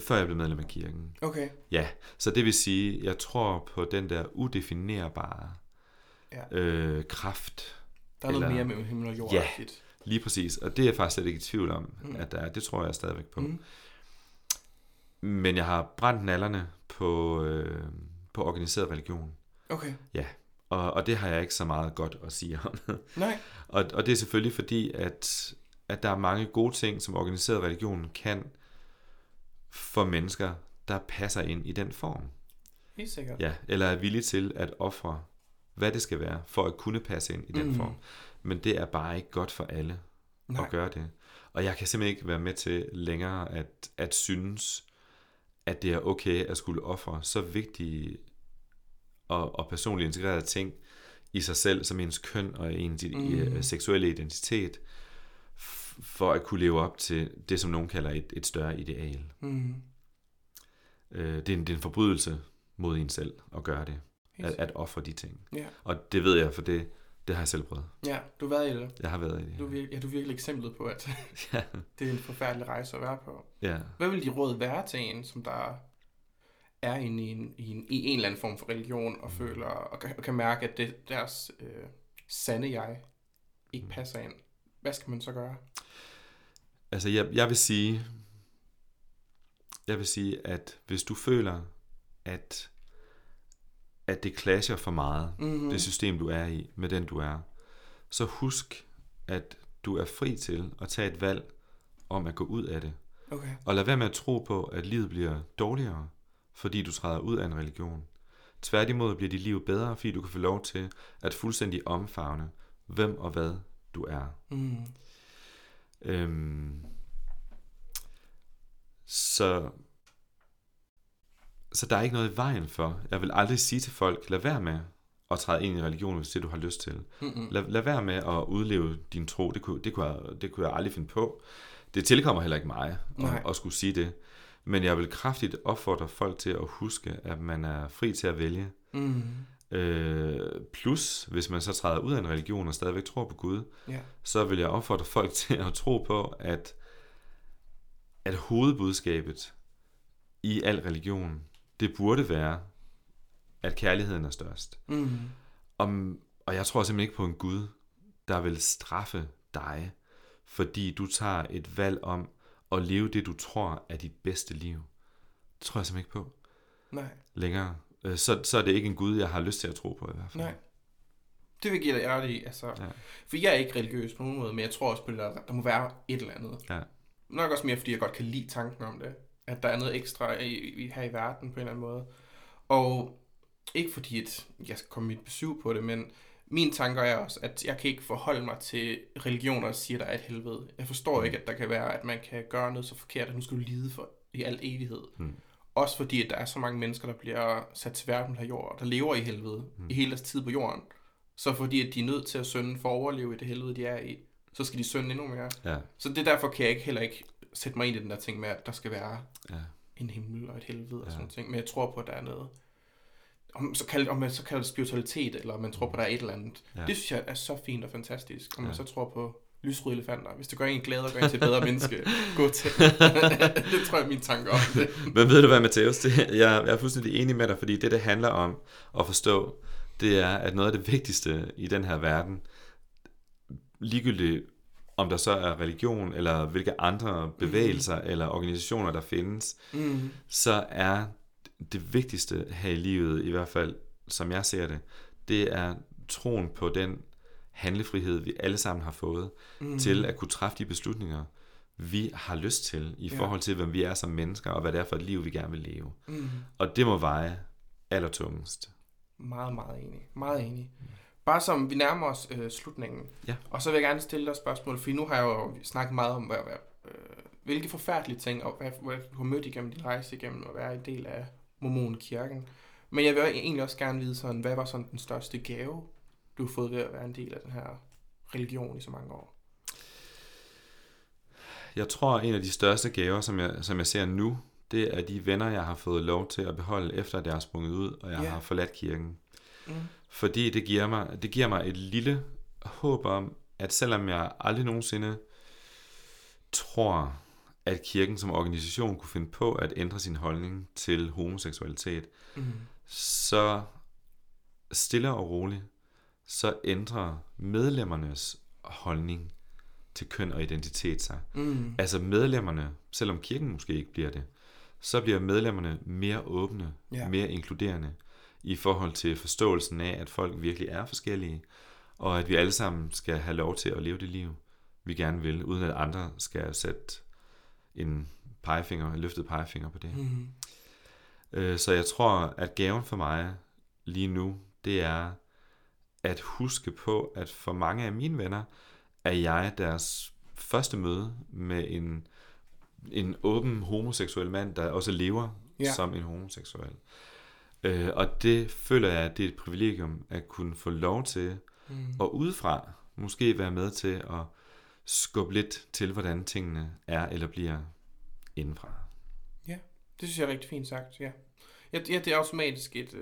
før jeg blev medlem af kirken. Okay. Ja, så det vil sige, jeg tror på den der udefinerbare Ja. øh, kraft. Der er noget Eller- mere mellem himmel og jord. Ja. Lige præcis, og det er jeg faktisk slet ikke i tvivl om, Mm. at der er. Det tror jeg stadigvæk på. Mm. Men jeg har brændt nallerne på, øh, på organiseret religion. Okay. Og, og det har jeg ikke så meget godt at sige om. Nej. og, og det er selvfølgelig fordi, at, at der er mange gode ting, som organiseret religion kan for mennesker, der passer ind i den form. Helt sikkert. Ja, eller er villige til at ofre, hvad det skal være, for at kunne passe ind i den Mm. form. Men det er bare ikke godt for alle Nej. at gøre det. Og jeg kan simpelthen ikke være med til længere at, at synes, at det er okay at skulle ofre så vigtige og, og personligt integrerede ting i sig selv, som ens køn og ens Mm. seksuelle identitet, for at kunne leve op til det, som nogen kalder et, et større ideal. Mm. Øh, det, er en, det er en forbrydelse mod en selv at gøre det, at, at ofre de ting. Ja. Og det ved jeg, for det, det har jeg selv prøvet. ja, du har været i det. Jeg har været i det. Du er, vir- ja, du er virkelig eksemplet på, at Ja. <laughs> <laughs> det er en forfærdelig rejse at være på. ja. Hvad vil de råd være til en, som der er inde i en, i en, i en eller anden form for religion, og føler og kan, og kan mærke, at det, deres øh, sande jeg ikke passer ind? Hvad skal man så gøre? Altså, jeg, jeg vil sige, jeg vil sige, at hvis du føler, at, at det clasher for meget, Mm-hmm. det system, du er i, med den, du er, så husk, at du er fri til at tage et valg om at gå ud af det. Okay. Og lad være med at tro på, at livet bliver dårligere, fordi du træder ud af en religion. Tværtimod bliver dit liv bedre, fordi du kan få lov til at fuldstændig omfavne, hvem og hvad du er. Mm. Øhm, så, så der er ikke noget i vejen for. Jeg vil aldrig sige til folk, lad være med at træde ind i religion, hvis det du har lyst til. Lad, lad være med at udleve din tro. Det kunne, det, kunne jeg, det kunne jeg aldrig finde på. Det tilkommer heller ikke mig at, at skulle sige det. Men jeg vil kraftigt opfordre folk til at huske, at man er fri til at vælge. Mm. Øh, plus, hvis man så træder ud af en religion og stadigvæk tror på Gud, Ja. så vil jeg opfordre folk <laughs> til at tro på, at, at hovedbudskabet i al religion, det burde være, at kærligheden er størst. Mm. Om, og jeg tror simpelthen ikke på en Gud, der vil straffe dig, fordi du tager et valg om at leve det, du tror er dit bedste liv. Det tror jeg simpelthen ikke på Nej. længere. Øh, Så, så er det ikke en Gud, jeg har lyst til at tro på i hvert fald. Nej. Det vil jeg give dig ret i. Altså, Ja. For jeg er ikke religiøs på nogen måde, men jeg tror også på, at der, må være et eller andet. Ja. Nok også mere, fordi jeg godt kan lide tanken om det. At der er noget ekstra i, i, her i verden på en eller anden måde. Og ikke fordi, at jeg skal komme mit besøg på det, men min tanker er også, at jeg kan ikke forholde mig til religioner, der siger, at der er et helvede. Jeg forstår ikke, at der kan være, at man kan gøre noget så forkert, at nu skal du lide for i al evighed. Mm. Også fordi, at der er så mange mennesker, der bliver sat til verden på den her jord, der lever i helvede mm. i hele deres tid på jorden. Så fordi, at de er nødt til at synde for at overleve i det helvede, de er i, så skal de synde endnu mere. Ja, Så det er derfor, kan jeg ikke heller ikke sætte mig ind i den der ting med, at der skal være ja. en himmel og et helvede og Ja. sådan noget ting. Men jeg tror på, at der er noget, om, så kaldt, om man så kalder det spiritualitet, eller om man tror på, at der er et eller andet. Ja. Det synes jeg er så fint og fantastisk. Om man Ja. så tror på lysrøde elefanter. Hvis det gør en glad og gør en til et bedre menneske, gå til. <laughs> det tror jeg er min tanke om det. Men ved du hvad, Matheus? Det, jeg, jeg er fuldstændig enig med dig, fordi det, det handler om at forstå, det er, at noget af det vigtigste i den her verden, ligegyldigt om der så er religion, eller hvilke andre bevægelser mm. eller organisationer, der findes, Mm. så er det vigtigste her i livet, i hvert fald som jeg ser det, det er troen på den handlefrihed, vi alle sammen har fået, Mm. til at kunne træffe de beslutninger, vi har lyst til, i Ja. forhold til, hvem vi er som mennesker, og hvad det er for et liv, vi gerne vil leve. Mm. Og det må veje allertungest. Meget, meget enig. Meget enig. Bare som vi nærmer os øh, slutningen, Ja. og så vil jeg gerne stille dig et spørgsmål, for nu har jeg jo snakket meget om, hvad, hvad, øh, hvilke forfærdelige ting, og hvad, hvad du har mødt igennem din rejse igennem at være en del af Mormonkirken. Men jeg vil egentlig også gerne vide, sådan, hvad var sådan den største gave, du har fået ved at være en del af den her religion i så mange år? Jeg tror, en af de største gaver, som jeg, som jeg ser nu, det er de venner, jeg har fået lov til at beholde, efter at jeg er sprunget ud, og jeg yeah. har forladt kirken. Mm. Fordi det giver, mig, det giver mig et lille håb om, at selvom jeg aldrig nogensinde tror, at kirken som organisation kunne finde på at ændre sin holdning til homoseksualitet, Mm. så stille og roligt, så ændrer medlemmernes holdning til køn og identitet sig. Mm. Altså medlemmerne, selvom kirken måske ikke bliver det, så bliver medlemmerne mere åbne, ja. mere inkluderende i forhold til forståelsen af, at folk virkelig er forskellige, og at vi alle sammen skal have lov til at leve det liv, vi gerne vil, uden at andre skal sætte en pegefinger, en løftet pegefinger på det. Mm. Øh, Så jeg tror, at gaven for mig lige nu, det er at huske på, at for mange af mine venner, er jeg deres første møde med en, en åben homoseksuel mand, der også lever Ja. ja. som en homoseksuel. Øh, og det føler jeg, at det er et privilegium at kunne få lov til, Mm. og udefra måske være med til at skubbe lidt til, hvordan tingene er eller bliver indenfra. Det synes jeg er rigtig fint sagt, ja. Ja, ja det er automatisk et...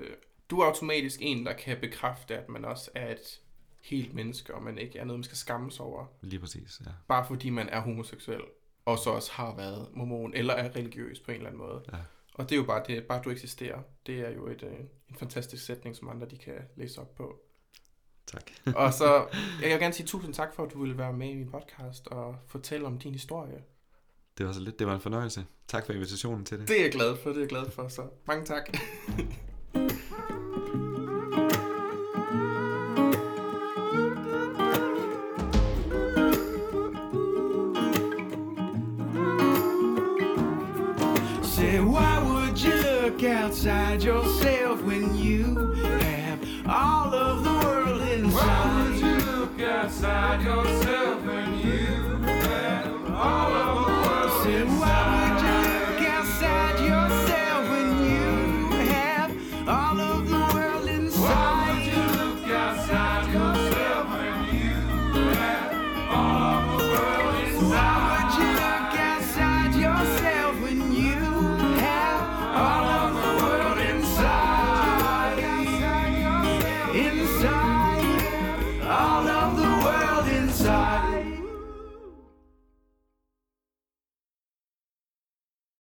Du er automatisk en, der kan bekræfte, at man også er et helt menneske, og man ikke er noget, man skal skamme sig over, Lige præcis, ja. bare fordi man er homoseksuel, og så også har været mormon, eller er religiøs på en eller anden måde. Ja. Og det er jo bare det, bare du eksisterer. Det er jo et, øh, en fantastisk sætning, som andre de kan læse op på. Tak. <laughs> Og så <laughs> jeg vil gerne sige tusind tak for, at du ville være med i min podcast og fortælle om din historie. Det var så lidt. Det var en fornøjelse. Tak for invitationen til det. Det er jeg glad for, det er jeg glad for, så mange tak. <laughs>